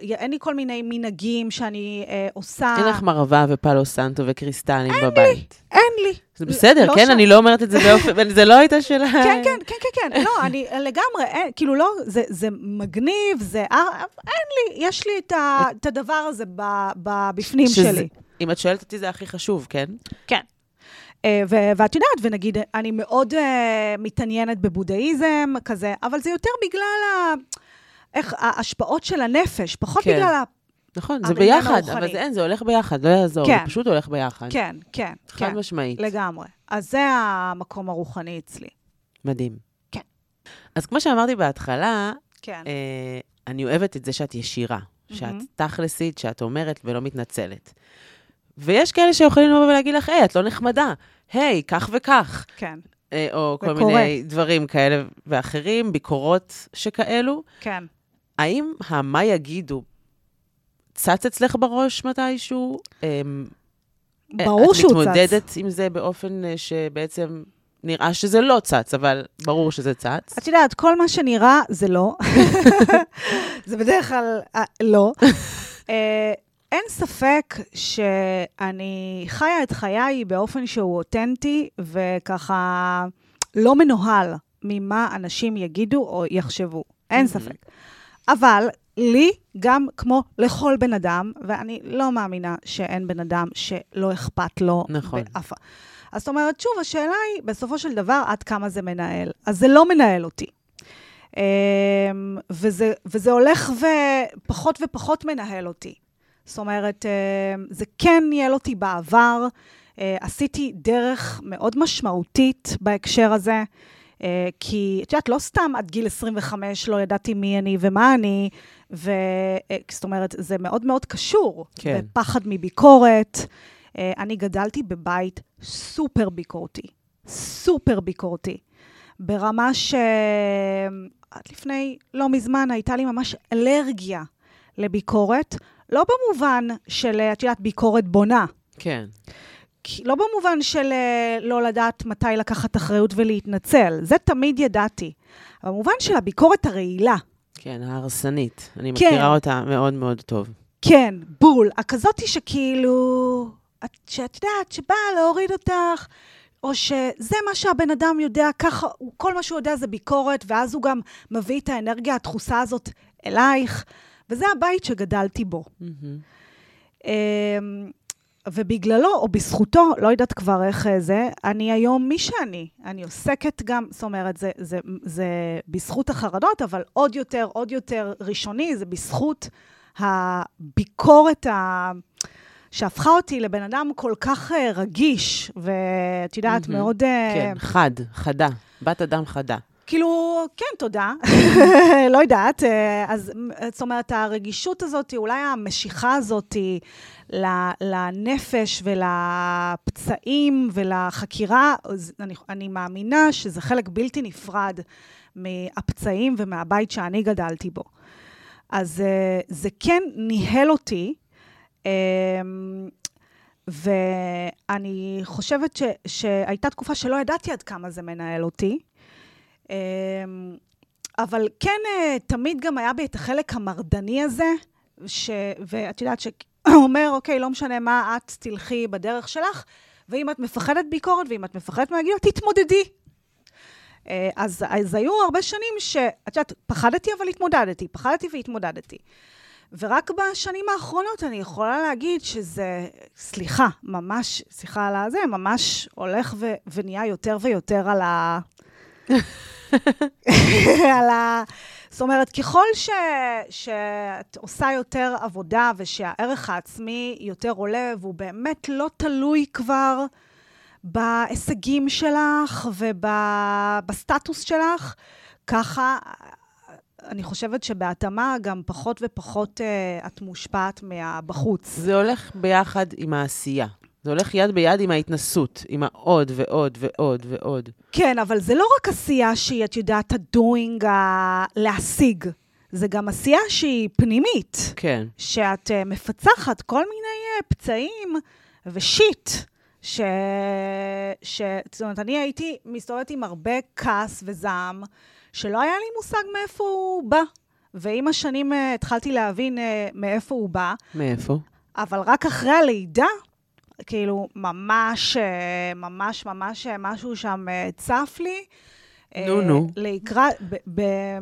אין לי כל מיני מנהגים שאני אה, עושה. אין לך מרווה ופאלו סנטו וקריסטלים בבית. אין לי. זה בסדר, לא כן? ש- אני לא אומרת את זה באופן, זה לא הייתה שאלה... כן, כן, כן, כן, כן. לא, אני לגמרי, אין, כאילו לא, זה, זה מגניב, זה... אה, אין לי, יש לי את, ה, את הדבר הזה ב, ב, בפנים שזה- שלי. אם את שואלת אותי, זה הכי חשוב, כן? כן. אה, ואת יודעת, ונגיד, אני מאוד uh, מתעניינת בבודהיזם, כזה, אבל זה יותר בגלל ה... איך ההשפעות של הנפש, פחות כן. בגלל ה... נכון, זה ביחד, הרוחני. אבל זה אין, זה הולך ביחד, לא יעזור, זה כן. פשוט הולך ביחד. כן, כן, חד כן, משמעית. לגמרי. אז זה המקום הרוחני אצלי. מדהים. כן. אז כמו שאמרתי בהתחלה, כן. אה, אני אוהבת את זה שאת ישירה, שאת מהמם. תכלסית, שאת אומרת ולא מתנצלת. ויש כאלה שיכולים לבוא ולהגיד לך, היי, את לא נחמדה, היי, כך וכך, כן, אה, או כל וקורה. מיני דברים כאלה ואחרים, ביקורות שכאלו. כן. האם ה"מה יגידו" צץ אצלך בראש מתישהו? אמ, ברור שהוא צץ. את מתמודדת עם זה באופן אה, שבעצם נראה שזה לא צץ, אבל ברור שזה צץ. את יודעת, כל מה שנראה זה לא. זה בדרך כלל אה, לא. אין ספק שאני חיה את חיי באופן שהוא אותנטי, וככה לא מנוהל ממה אנשים יגידו או יחשבו. אין ספק. אבל לי, גם כמו לכל בן אדם, ואני לא מאמינה שאין בן אדם שלא אכפת לו. נכון. באף... אז זאת אומרת, שוב, השאלה היא, בסופו של דבר, עד כמה זה מנהל. אז זה לא מנהל אותי. אמ, וזה, וזה הולך ופחות ופחות מנהל אותי. זאת אומרת, אמ, זה כן ניהל אותי בעבר. אה, עשיתי דרך מאוד משמעותית בהקשר הזה. אה, כי, את יודעת, לא סתם עד גיל 25 לא ידעתי מי אני ומה אני, ו... אה, זאת אומרת, זה מאוד מאוד קשור. כן. בפחד מביקורת. אה, אני גדלתי בבית סופר ביקורתי, סופר ביקורתי, ברמה שעד לפני לא מזמן הייתה לי ממש אלרגיה לביקורת, לא במובן של, אה, את יודעת, ביקורת בונה. כן. לא במובן של אה, לא לדעת מתי לקחת אחריות ולהתנצל, זה תמיד ידעתי. במובן של הביקורת הרעילה. כן, ההרסנית. אני כן. מכירה אותה מאוד מאוד טוב. כן, בול. הכזאתי שכאילו, את- שאת יודעת, שבאה להוריד אותך, או שזה מה שהבן אדם יודע, ככה, כל מה שהוא יודע זה ביקורת, ואז הוא גם מביא את האנרגיה הדחוסה הזאת אלייך, וזה הבית שגדלתי בו. מהמם. אמ, ובגללו, או בזכותו, לא יודעת כבר איך אה, זה, אני היום מי שאני. אני עוסקת גם, זאת אומרת, זה, זה, זה בזכות החרדות, אבל עוד יותר, עוד יותר ראשוני, זה בזכות הביקורת ה... שהפכה אותי לבן אדם כל כך אה, רגיש, ואת יודעת, מהמם. מאוד... אה, כן, חד, חדה. בת אדם חדה. כאילו, כן, תודה. לא יודעת. אה, אז אה, זאת אומרת, הרגישות הזאת, אולי המשיכה הזאת לנפש ולפצעים ולחקירה, אני, אני מאמינה שזה חלק בלתי נפרד מהפצעים ומהבית שאני גדלתי בו. אז אה, זה כן ניהל אותי. אמ, ואני חושבת ש, שהייתה תקופה שלא ידעתי עד כמה זה מנהל אותי. אמ, אבל כן, אה, תמיד גם היה בי את החלק המרדני הזה, ש... ואת יודעת שאומר, אוקיי, לא משנה מה, את תלכי בדרך שלך, ואם את מפחדת ביקורת ואם את מפחדת מהגיל, תתמודדי. אה, אז, אז היו הרבה שנים שאת יודעת, פחדתי אבל התמודדתי, פחדתי והתמודדתי. ורק בשנים האחרונות אני יכולה להגיד שזה, סליחה, ממש, סליחה על הזה, ממש הולך ו, ונהיה יותר ויותר על ה... על ה... זאת אומרת, ככל ש, שאת עושה יותר עבודה ושהערך העצמי יותר עולה, והוא באמת לא תלוי כבר בהישגים שלך ובסטטוס שלך, ככה אני חושבת שבהתאמה גם פחות ופחות uh, את מושפעת מהבחוץ. זה הולך ביחד עם העשייה. זה הולך יד ביד עם ההתנסות, עם העוד ועוד ועוד ועוד. כן, אבל זה לא רק עשייה שהיא, את יודעת, הדוינג, ה... להשיג. זה גם עשייה שהיא פנימית. כן. שאת uh, מפצחת כל מיני uh, פצעים ושיט. ש... ש... זאת אומרת, אני הייתי מסתובבת עם הרבה כעס וזעם, שלא היה לי מושג מאיפה הוא בא. ועם השנים uh, התחלתי להבין uh, מאיפה הוא בא. מאיפה? אבל רק אחרי הלידה, כאילו, ממש, אה, ממש, ממש אה, משהו שם אה, צף לי. נו, נו. לקראת,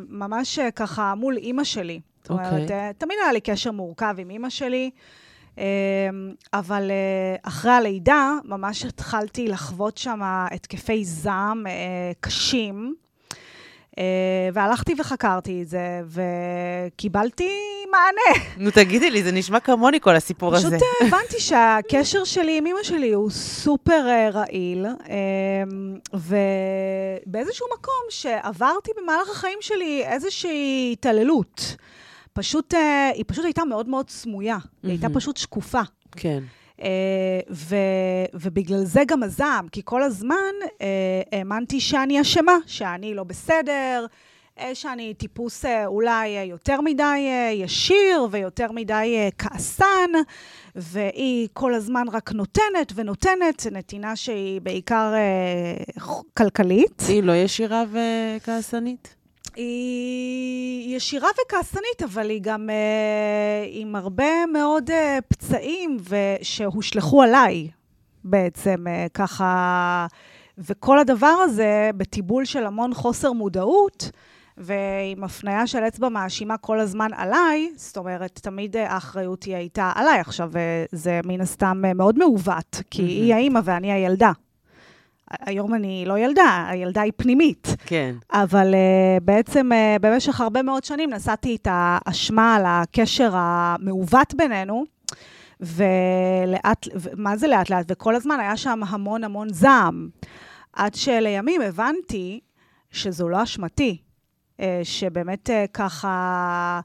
ממש ככה מול אימא שלי. זאת אומרת, אוקיי. תמיד היה לי קשר מורכב עם אימא שלי, אה, אבל אחרי הלידה, ממש התחלתי לחוות שם התקפי זעם קשים. אה, והלכתי וחקרתי את זה, וקיבלתי מענה. נו, תגידי לי, זה נשמע כמוני כל הסיפור הזה. פשוט אה, הבנתי שהקשר שלי עם אמא שלי הוא סופר אה, רעיל, אה, ובאיזשהו מקום שעברתי במהלך החיים שלי איזושהי התעללות. פשוט, היא פשוט הייתה מאוד מאוד סמויה, היא הייתה. פשוט שקופה. כן. אה, ו, ובגלל זה גם הזעם, כי כל הזמן אה, האמנתי שאני אשמה, שאני לא בסדר, אה, שאני טיפוס אולי יותר מדי ישיר ויותר מדי כעסן, והיא כל הזמן רק נותנת ונותנת, נתינה שהיא בעיקר כלכלית. היא לא ישירה וכעסנית? היא ישירה וכעסנית, אבל היא גם אה, עם הרבה מאוד אה, פצעים ו- שהושלכו עליי בעצם, אה, ככה, וכל הדבר הזה בטיבול של המון חוסר מודעות, ועם הפניה של אצבע מאשימה כל הזמן עליי, זאת אומרת, תמיד אה, האחריות היא הייתה עליי. עכשיו, אה, זה מן הסתם אה, מאוד מעוות, כי מהמם. היא האימא ואני הילדה. היום אני לא ילדה, הילדה היא פנימית. כן. אבל uh, בעצם uh, במשך הרבה מאוד שנים נשאתי את האשמה על הקשר המעוות בינינו, ולאט, מה זה לאט לאט? וכל הזמן היה שם המון המון זעם. עד שלימים הבנתי שזו לא אשמתי, uh, שבאמת uh, ככה...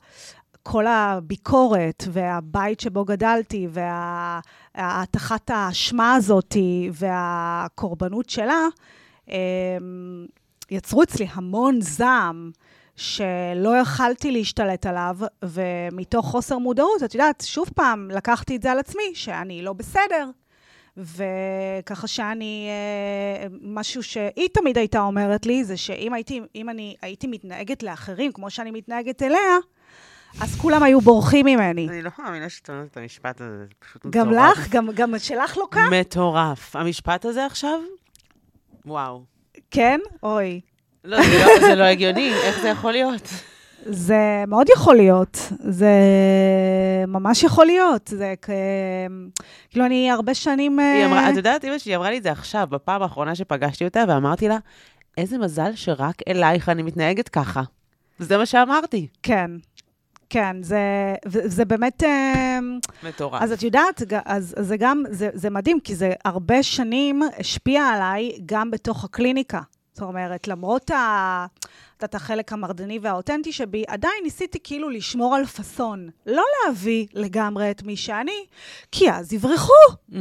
כל הביקורת והבית שבו גדלתי וההטחת האשמה הזאת והקורבנות שלה, אמ, יצרו אצלי המון זעם שלא יכלתי להשתלט עליו, ומתוך חוסר מודעות, את יודעת, שוב פעם, לקחתי את זה על עצמי, שאני לא בסדר. וככה שאני, אה, משהו שהיא תמיד הייתה אומרת לי, זה שאם הייתי, אם אני הייתי מתנהגת לאחרים כמו שאני מתנהגת אליה, אז כולם היו בורחים ממני. אני לא מאמינה שאת אומרת את המשפט הזה, זה פשוט גם מטורף. לך, גם, גם שלך לא קם? מטורף. המשפט הזה עכשיו? וואו. כן? אוי. לא, זה לא, זה לא הגיוני, איך זה יכול להיות? זה מאוד יכול להיות, זה ממש יכול להיות. זה כ... כאילו, אני הרבה שנים... היא אה, אמרה, את יודעת, אמא שלי אמרה לי את זה עכשיו, בפעם האחרונה שפגשתי אותה, ואמרתי לה, איזה מזל שרק אלייך אני מתנהגת ככה. זה מה שאמרתי. כן. כן, זה, זה באמת... אה, מטורף. אז את יודעת, אז, אז זה גם, זה, זה מדהים, כי זה הרבה שנים השפיע עליי גם בתוך הקליניקה. זאת אומרת, למרות ה... את החלק המרדני והאותנטי שבי, עדיין ניסיתי כאילו לשמור על פאסון. לא להביא לגמרי את מי שאני, כי אז יברחו. Mm-hmm.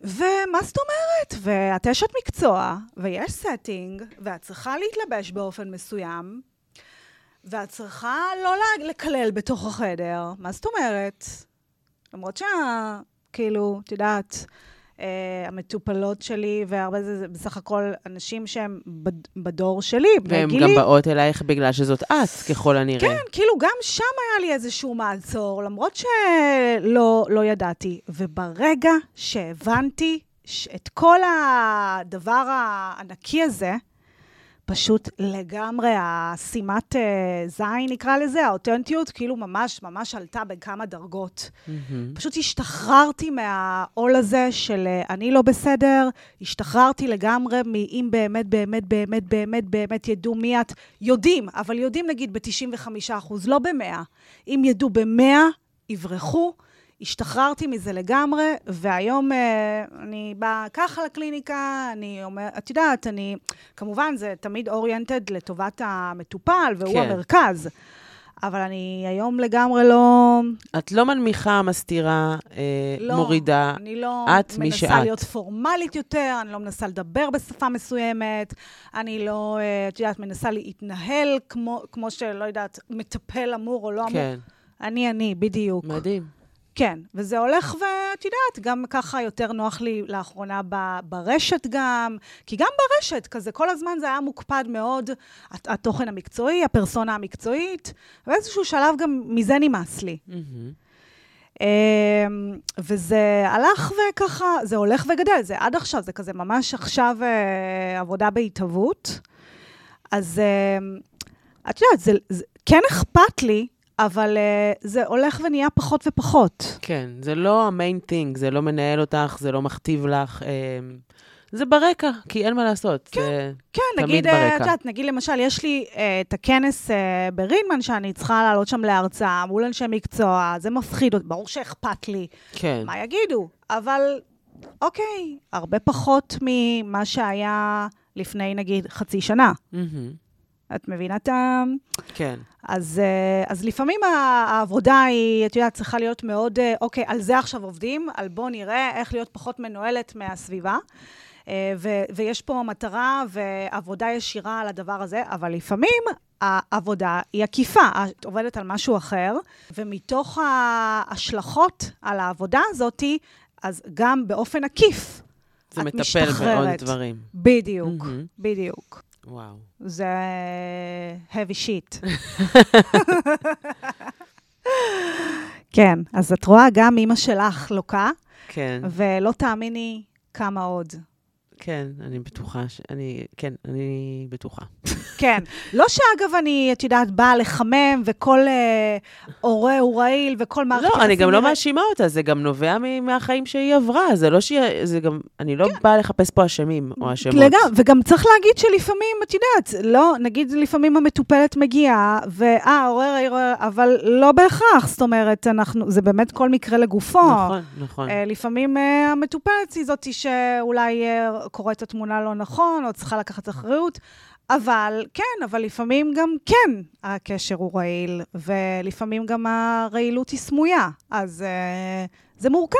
ומה זאת אומרת? ואת אשת מקצוע, ויש setting, ואת צריכה להתלבש באופן מסוים, ואת צריכה לא לקלל בתוך החדר. מה זאת אומרת? למרות שה... כאילו, את יודעת, אה, המטופלות שלי, והרבה זה, זה בסך הכל אנשים שהם בדור שלי, בני גילי. והם גם באות אלייך בגלל שזאת את, ככל הנראה. כן, כאילו גם שם היה לי איזשהו מעצור, למרות שלא לא ידעתי. וברגע שהבנתי את כל הדבר הענקי הזה, פשוט לגמרי, השימת uh, זין, נקרא לזה, האותנטיות, כאילו ממש ממש עלתה בכמה דרגות. Mm-hmm. פשוט השתחררתי מהעול הזה של uh, אני לא בסדר, השתחררתי לגמרי מאם באמת, באמת, באמת, באמת, באמת ידעו מי את. יודעים, אבל יודעים נגיד ב-95 לא ב-100. אם ידעו ב-100, יברחו. השתחררתי מזה לגמרי, והיום אה, אני באה ככה לקליניקה, אני אומרת, את יודעת, אני, כמובן, זה תמיד אוריינטד לטובת המטופל, והוא כן. המרכז. אבל אני היום לגמרי לא... את לא מנמיכה, מסתירה, אה, לא, מורידה. אני לא את מי שאת. מנסה להיות פורמלית יותר, אני לא מנסה לדבר בשפה מסוימת, אני לא, אה, את יודעת, מנסה להתנהל כמו, כמו שלא יודעת, מטפל אמור או לא אמור. כן. אני אני, בדיוק. מדהים. כן, וזה הולך, ואת יודעת, גם ככה יותר נוח לי לאחרונה ב, ברשת גם, כי גם ברשת, כזה כל הזמן זה היה מוקפד מאוד, התוכן המקצועי, הפרסונה המקצועית, ובאיזשהו שלב גם מזה נמאס לי. Mm-hmm. וזה הלך וככה, זה הולך וגדל, זה עד עכשיו, זה כזה ממש עכשיו אה, עבודה בהתהוות. אז אה, את יודעת, זה, זה כן אכפת לי אבל uh, זה הולך ונהיה פחות ופחות. כן, זה לא המיין טינג, זה לא מנהל אותך, זה לא מכתיב לך. Uh, זה ברקע, כי אין מה לעשות, כן, זה כן, תמיד נגיד, ברקע. כן, את יודעת, נגיד למשל, יש לי uh, את הכנס uh, ברינמן שאני צריכה לעלות שם להרצאה מול אנשי מקצוע, זה מפחיד אותי, ברור שאכפת לי. כן. מה יגידו? אבל אוקיי, הרבה פחות ממה שהיה לפני, נגיד, חצי שנה. Mm-hmm. את מבינה את ה... כן. אז, אה, אז לפעמים העבודה היא, את יודעת, צריכה להיות מאוד, אה, אוקיי, על זה עכשיו עובדים, על בוא נראה איך להיות פחות מנוהלת מהסביבה. אה, ו- ויש פה מטרה ועבודה ישירה על הדבר הזה, אבל לפעמים העבודה היא עקיפה. את עובדת על משהו אחר, ומתוך ההשלכות על העבודה הזאת, אז גם באופן עקיף, את משתחררת. זה מטפל בעוד דברים. בדיוק, mm-hmm. בדיוק. וואו. זה heavy shit. כן, אז את רואה, גם אימא שלך לוקה. כן. ולא תאמיני כמה עוד. כן, אני בטוחה, ש... אני, כן, אני בטוחה. כן. לא שאגב, אני, את יודעת, באה לחמם, וכל אה, הורה הוא רעיל, וכל מערכת... לא, אני גם לא מאשימה אותה, זה גם נובע מהחיים שהיא עברה, זה לא שהיא, זה גם, אני לא כן. באה לחפש פה אשמים או אשמות. לגמרי, וגם צריך להגיד שלפעמים, את יודעת, לא, נגיד לפעמים המטופלת מגיעה, ואה, עורר העיר, אבל לא בהכרח, זאת אומרת, אנחנו, זה באמת כל מקרה לגופו. נכון, נכון. אה, לפעמים אה, המטופלת היא זאתי שאולי אה, קוראת את התמונה לא נכון, או צריכה לקחת אחריות. אבל כן, אבל לפעמים גם כן הקשר הוא רעיל, ולפעמים גם הרעילות היא סמויה, אז uh, זה מורכב.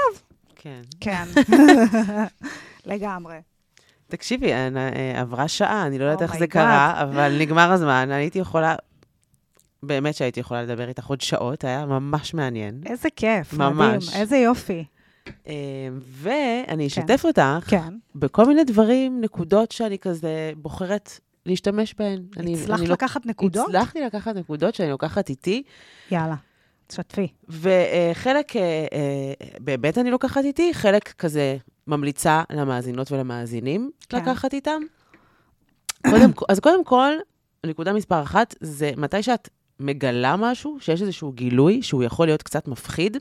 כן. כן, לגמרי. תקשיבי, אה, עברה שעה, אני לא יודעת oh איך זה God. קרה, אבל נגמר הזמן, אני הייתי יכולה... באמת שהייתי יכולה לדבר איתך עוד שעות, היה ממש מעניין. איזה כיף, ממש. מדהים, איזה יופי. ואני אשתף כן. אותך כן. בכל מיני דברים, נקודות שאני כזה בוחרת להשתמש בהן. הצלחת לא- לקחת לא, נקודות? הצלחתי לקחת נקודות שאני לוקחת איתי. יאללה, תשתפי. וחלק, אה, אה, באמת אני לוקחת איתי, חלק כזה ממליצה למאזינות ולמאזינים כן. לקחת איתם. קודם, אז קודם כל, נקודה מספר אחת, זה מתי שאת מגלה משהו, שיש איזשהו גילוי שהוא יכול להיות קצת מפחיד,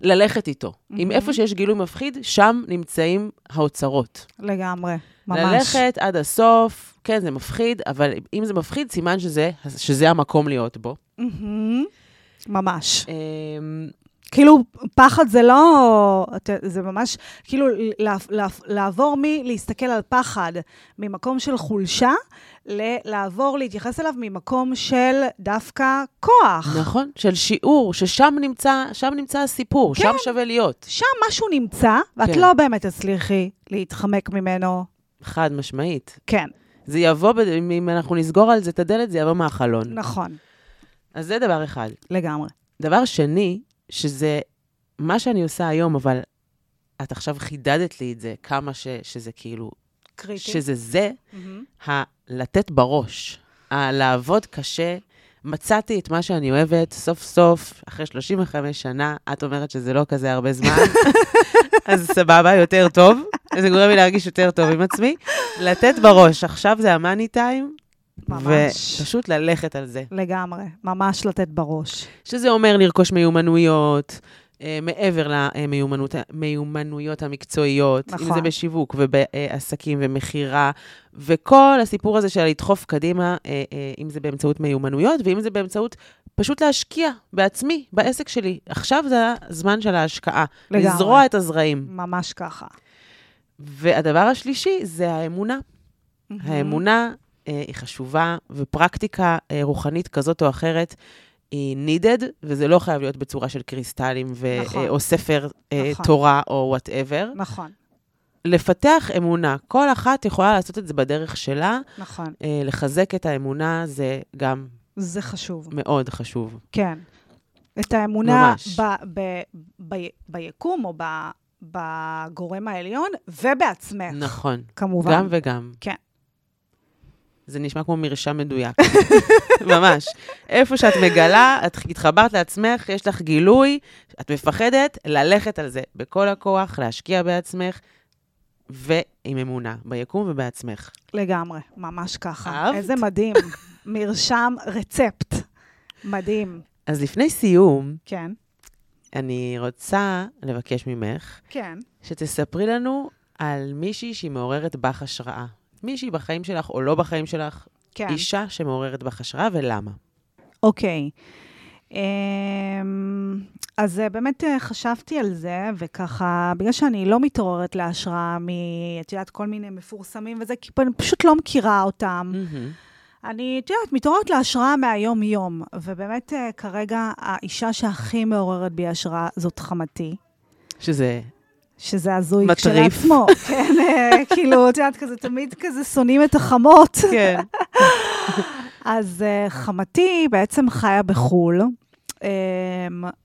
ללכת איתו. Mm-hmm. אם איפה שיש גילוי מפחיד, שם נמצאים האוצרות. לגמרי, ממש. ללכת עד הסוף, כן, זה מפחיד, אבל אם זה מפחיד, סימן שזה, שזה המקום להיות בו. Mm-hmm. ממש. אמ, כאילו, פחד זה לא... זה ממש, כאילו, לעבור מלהסתכל על פחד ממקום של חולשה, לעבור להתייחס אליו ממקום של דווקא כוח. נכון, של שיעור, ששם נמצא, שם נמצא הסיפור, כן. שם שווה להיות. שם משהו נמצא, ואת כן. לא באמת תצליחי להתחמק ממנו. חד משמעית. כן, זה יבוא, אם אנחנו נסגור על זה את הדלת, זה יבוא מהחלון. נכון, אז זה דבר אחד. לגמרי. דבר שני, שזה מה שאני עושה היום, אבל את עכשיו חידדת לי את זה, כמה ש, שזה כאילו, קריטי. שזה זה, מהמם. הלתת בראש, הלעבוד קשה. מצאתי את מה שאני אוהבת, סוף סוף, אחרי 35 שנה, את אומרת שזה לא כזה הרבה זמן, אז סבבה, יותר טוב. זה גורם לי להרגיש יותר טוב עם עצמי. לתת בראש, עכשיו זה המאני טיים, ממש. ופשוט ללכת על זה. לגמרי, ממש לתת בראש. שזה אומר לרכוש מיומנויות, אה, מעבר למיומנויות המקצועיות, אם נכון. זה בשיווק ובעסקים ומכירה, וכל הסיפור הזה של לדחוף קדימה, אה, אה, אם זה באמצעות מיומנויות, ואם זה באמצעות פשוט להשקיע בעצמי, בעסק שלי. עכשיו זה הזמן של ההשקעה. לגמרי. לזרוע את הזרעים. ממש ככה. והדבר השלישי זה האמונה. האמונה אה, היא חשובה, ופרקטיקה אה, רוחנית כזאת או אחרת היא needed, וזה לא חייב להיות בצורה של קריסטלים, ו- נכון. אה, או ספר אה, נכון. תורה או וואטאבר. נכון, לפתח אמונה. כל אחת יכולה לעשות את זה בדרך שלה. נכון. אה, לחזק את האמונה זה גם זה חשוב. מאוד חשוב. כן. את האמונה ממש. ב, ב, ב, ביקום או ב, בגורם העליון, ובעצמך, נכון. כמובן. גם וגם. כן. זה נשמע כמו מרשם מדויק. ממש. איפה שאת מגלה, את התחברת לעצמך, יש לך גילוי, את מפחדת, ללכת על זה בכל הכוח, להשקיע בעצמך, ועם אמונה, ביקום ובעצמך. לגמרי, ממש ככה. אהבת? איזה מדהים. מרשם רצפט. מדהים. אז לפני סיום, כן. אני רוצה לבקש ממך כן. שתספרי לנו על מישהי שהיא מעוררת בך השראה. מישהי בחיים שלך או לא בחיים שלך, כן. אישה שמעוררת בך השראה, ולמה? אוקיי. אמ, אז אה, באמת אה, חשבתי על זה, וככה, בגלל שאני לא מתעוררת להשראה מ... את יודעת, כל מיני מפורסמים וזה, כי אני פשוט לא מכירה אותם. מהמם. אני, את יודעת, מתעוררת להשראה מהיום-יום, ובאמת אה, כרגע האישה שהכי מעוררת בי השראה זאת חמתי. שזה שזה הזוי. כשלעצמו. כן, אה, כאילו, את יודעת, כזה, תמיד כזה שונאים את החמות. כן. אז uh, חמתי בעצם חיה בחו"ל, um,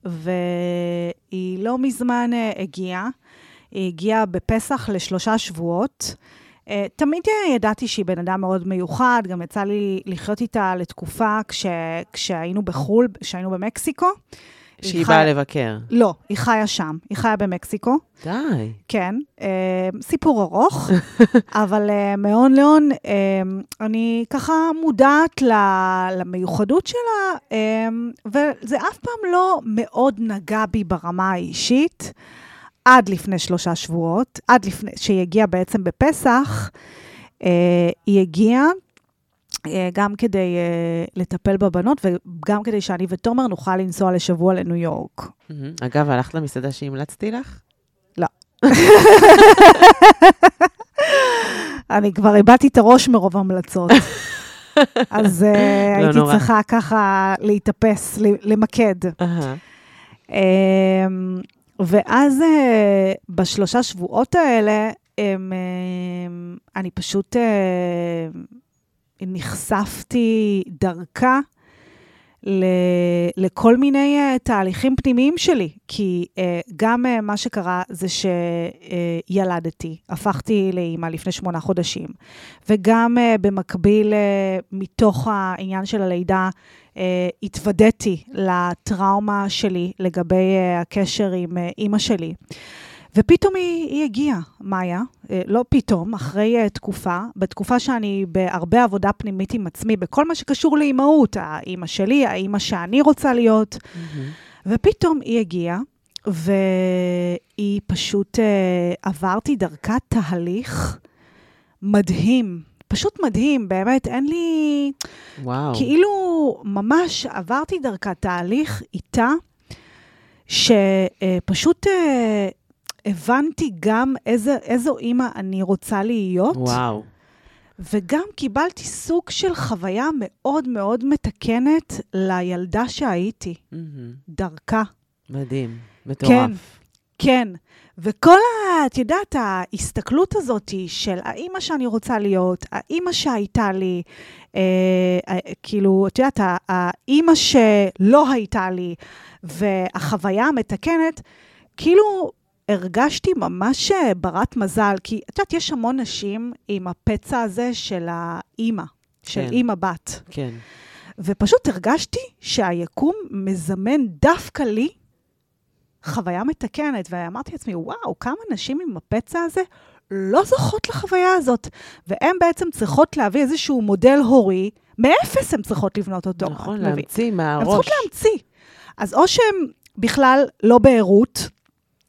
והיא לא מזמן uh, הגיעה. היא הגיעה בפסח לשלושה שבועות. Uh, תמיד ידעתי שהיא בן אדם מאוד מיוחד, גם יצא לי לחיות איתה לתקופה כש, כשהיינו בחו"ל, כשהיינו במקסיקו. שהיא היא באה חיה- לבקר. לא, היא חיה שם, היא חיה במקסיקו. די. כן, אה, סיפור ארוך, אבל אה, מהון להון אה, אני ככה מודעת ל- למיוחדות שלה, אה, וזה אף פעם לא מאוד נגע בי ברמה האישית, עד לפני שלושה שבועות, עד לפני, שהיא הגיעה בעצם בפסח, אה, היא הגיעה. אה, גם כדי אה, לטפל בבנות, וגם כדי שאני ותומר נוכל לנסוע לשבוע לניו יורק. אגב, הלכת למסעדה שהמלצתי לך? אני כבר איבדתי את הראש מרוב המלצות. אז uh, לא הייתי. צריכה ככה להתאפס, ל- למקד. Um, ואז בשלושה שבועות האלה, אני פשוט נחשפתי דרכה ל, לכל מיני uh, תהליכים פנימיים שלי. כי uh, גם uh, מה שקרה זה שילדתי, הפכתי לאימא לפני שמונה חודשים. וגם uh, במקביל, uh, מתוך העניין של הלידה, uh, התוודעתי לטראומה שלי לגבי uh, הקשר עם uh, אימא שלי. ופתאום היא, היא הגיעה, מאיה, אה, לא פתאום, אחרי uh, תקופה, בתקופה שאני בהרבה עבודה פנימית עם עצמי, בכל מה שקשור לאימהות, האימא שלי, האימא שאני רוצה להיות, מהמם. ופתאום היא הגיעה, והיא פשוט, uh, עברתי דרכה תהליך מדהים, פשוט מדהים, באמת, אין לי... וואו. כאילו, ממש עברתי דרכה תהליך איתה, שפשוט אה, הבנתי גם איזה, איזו אימא אני רוצה להיות. וואו. וגם קיבלתי סוג של חוויה מאוד מאוד מתקנת לילדה שהייתי, מהמם. דרכה. מדהים. מטורף. כן. כן, וכל ה... את יודעת, ההסתכלות הזאת של האימא שאני רוצה להיות, האימא שהייתה לי, אה, אה, כאילו, את יודעת, האימא שלא הייתה לי, והחוויה המתקנת, כאילו, הרגשתי ממש אה, ברת מזל, כי את יודעת, יש המון נשים עם הפצע הזה של האימא, של כן. אימא בת. כן. ופשוט הרגשתי שהיקום מזמן דווקא לי חוויה מתקנת, ואמרתי לעצמי, וואו, כמה נשים עם הפצע הזה לא זוכות לחוויה הזאת, והן בעצם צריכות להביא איזשהו מודל הורי, מאפס הן צריכות לבנות אותו. נכון? להמציא הן מהראש. צריכות להמציא. אז או שהן בכלל לא בערות,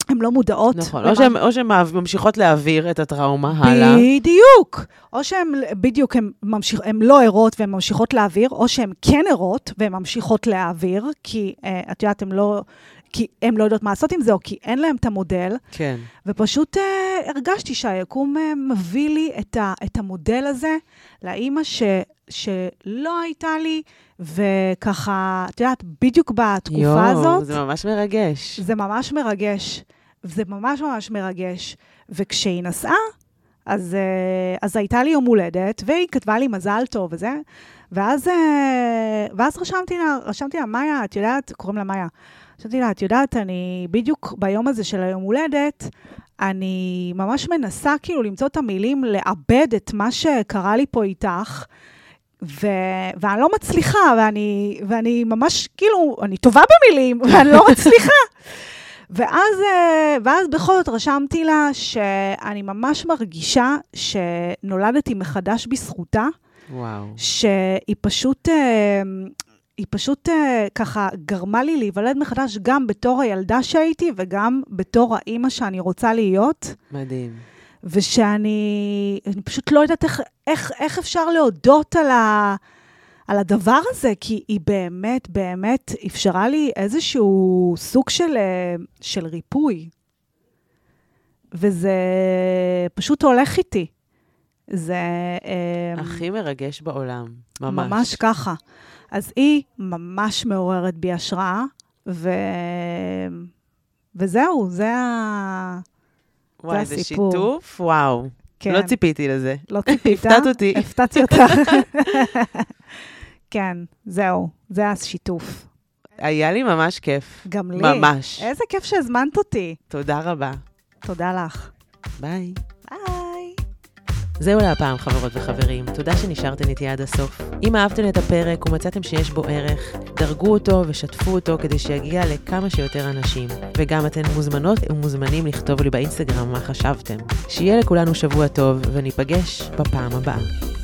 הן לא מודעות. נכון, למה- או שהן- ממשיכות להעביר את הטראומה הלאה. בדיוק. או שהן, בדיוק, הן ממשיכ... לא ערות והן ממשיכות להעביר, או שהן כן ערות והן ממשיכות להעביר, כי אה, את יודעת, הן לא... כי הן לא יודעות מה לעשות עם זה, או כי אין להן את המודל, כן. ופשוט אה, הרגשתי שהיקום אה, מביא לי את, ה, את המודל הזה לאימא ש, שלא הייתה לי, וככה, את יודעת, בדיוק בתקופה יואו, הזאת, זה ממש מרגש. זה ממש מרגש. זה ממש ממש מרגש. וכשהיא נסעה, אז, אה, אז הייתה לי יום הולדת, והיא כתבה לי מזל טוב וזה, ואז, אה, ואז רשמתי לה, רשמתי לה, מאיה, את יודעת, קוראים לה מאיה, רשמתי לה, את יודעת, אני בדיוק ביום הזה של היום הולדת, אני ממש מנסה כאילו למצוא את המילים לעבד את מה שקרה לי פה איתך. ו... ואני לא מצליחה, ואני, ואני ממש, כאילו, אני טובה במילים, ואני לא מצליחה. ואז, אה, ואז בכל זאת רשמתי לה שאני ממש מרגישה שנולדתי מחדש בזכותה, וואו. שהיא פשוט, אה, היא פשוט אה, ככה גרמה לי להיוולד מחדש גם בתור הילדה שהייתי וגם בתור האימא שאני רוצה להיות. מדהים. ושאני אני פשוט לא יודעת איך, איך, איך אפשר להודות על, ה, על הדבר הזה, כי היא באמת, באמת אפשרה לי איזשהו סוג של, אה, של ריפוי. וזה פשוט הולך איתי. זה... אה, הכי מרגש בעולם. ממש. ממש ככה. אז היא ממש מעוררת בי השראה, ו... וזהו, זה ה... וואי, זה הסיפור. שיתוף, וואו. כן. לא ציפיתי לזה. לא ציפית? הפתעת אותי. הפתעתי אותך. כן, זהו, זה השיתוף. היה לי ממש כיף. גם לי. ממש. איזה כיף שהזמנת אותי. תודה רבה. תודה לך. ביי. זהו להפעם, חברות וחברים. תודה שנשארתן איתי עד הסוף. אם אהבתן את הפרק ומצאתם שיש בו ערך, דרגו אותו ושתפו אותו כדי שיגיע לכמה שיותר אנשים. וגם אתן מוזמנות ומוזמנים לכתוב לי באינסטגרם מה חשבתם. שיהיה לכולנו שבוע טוב, וניפגש בפעם הבאה.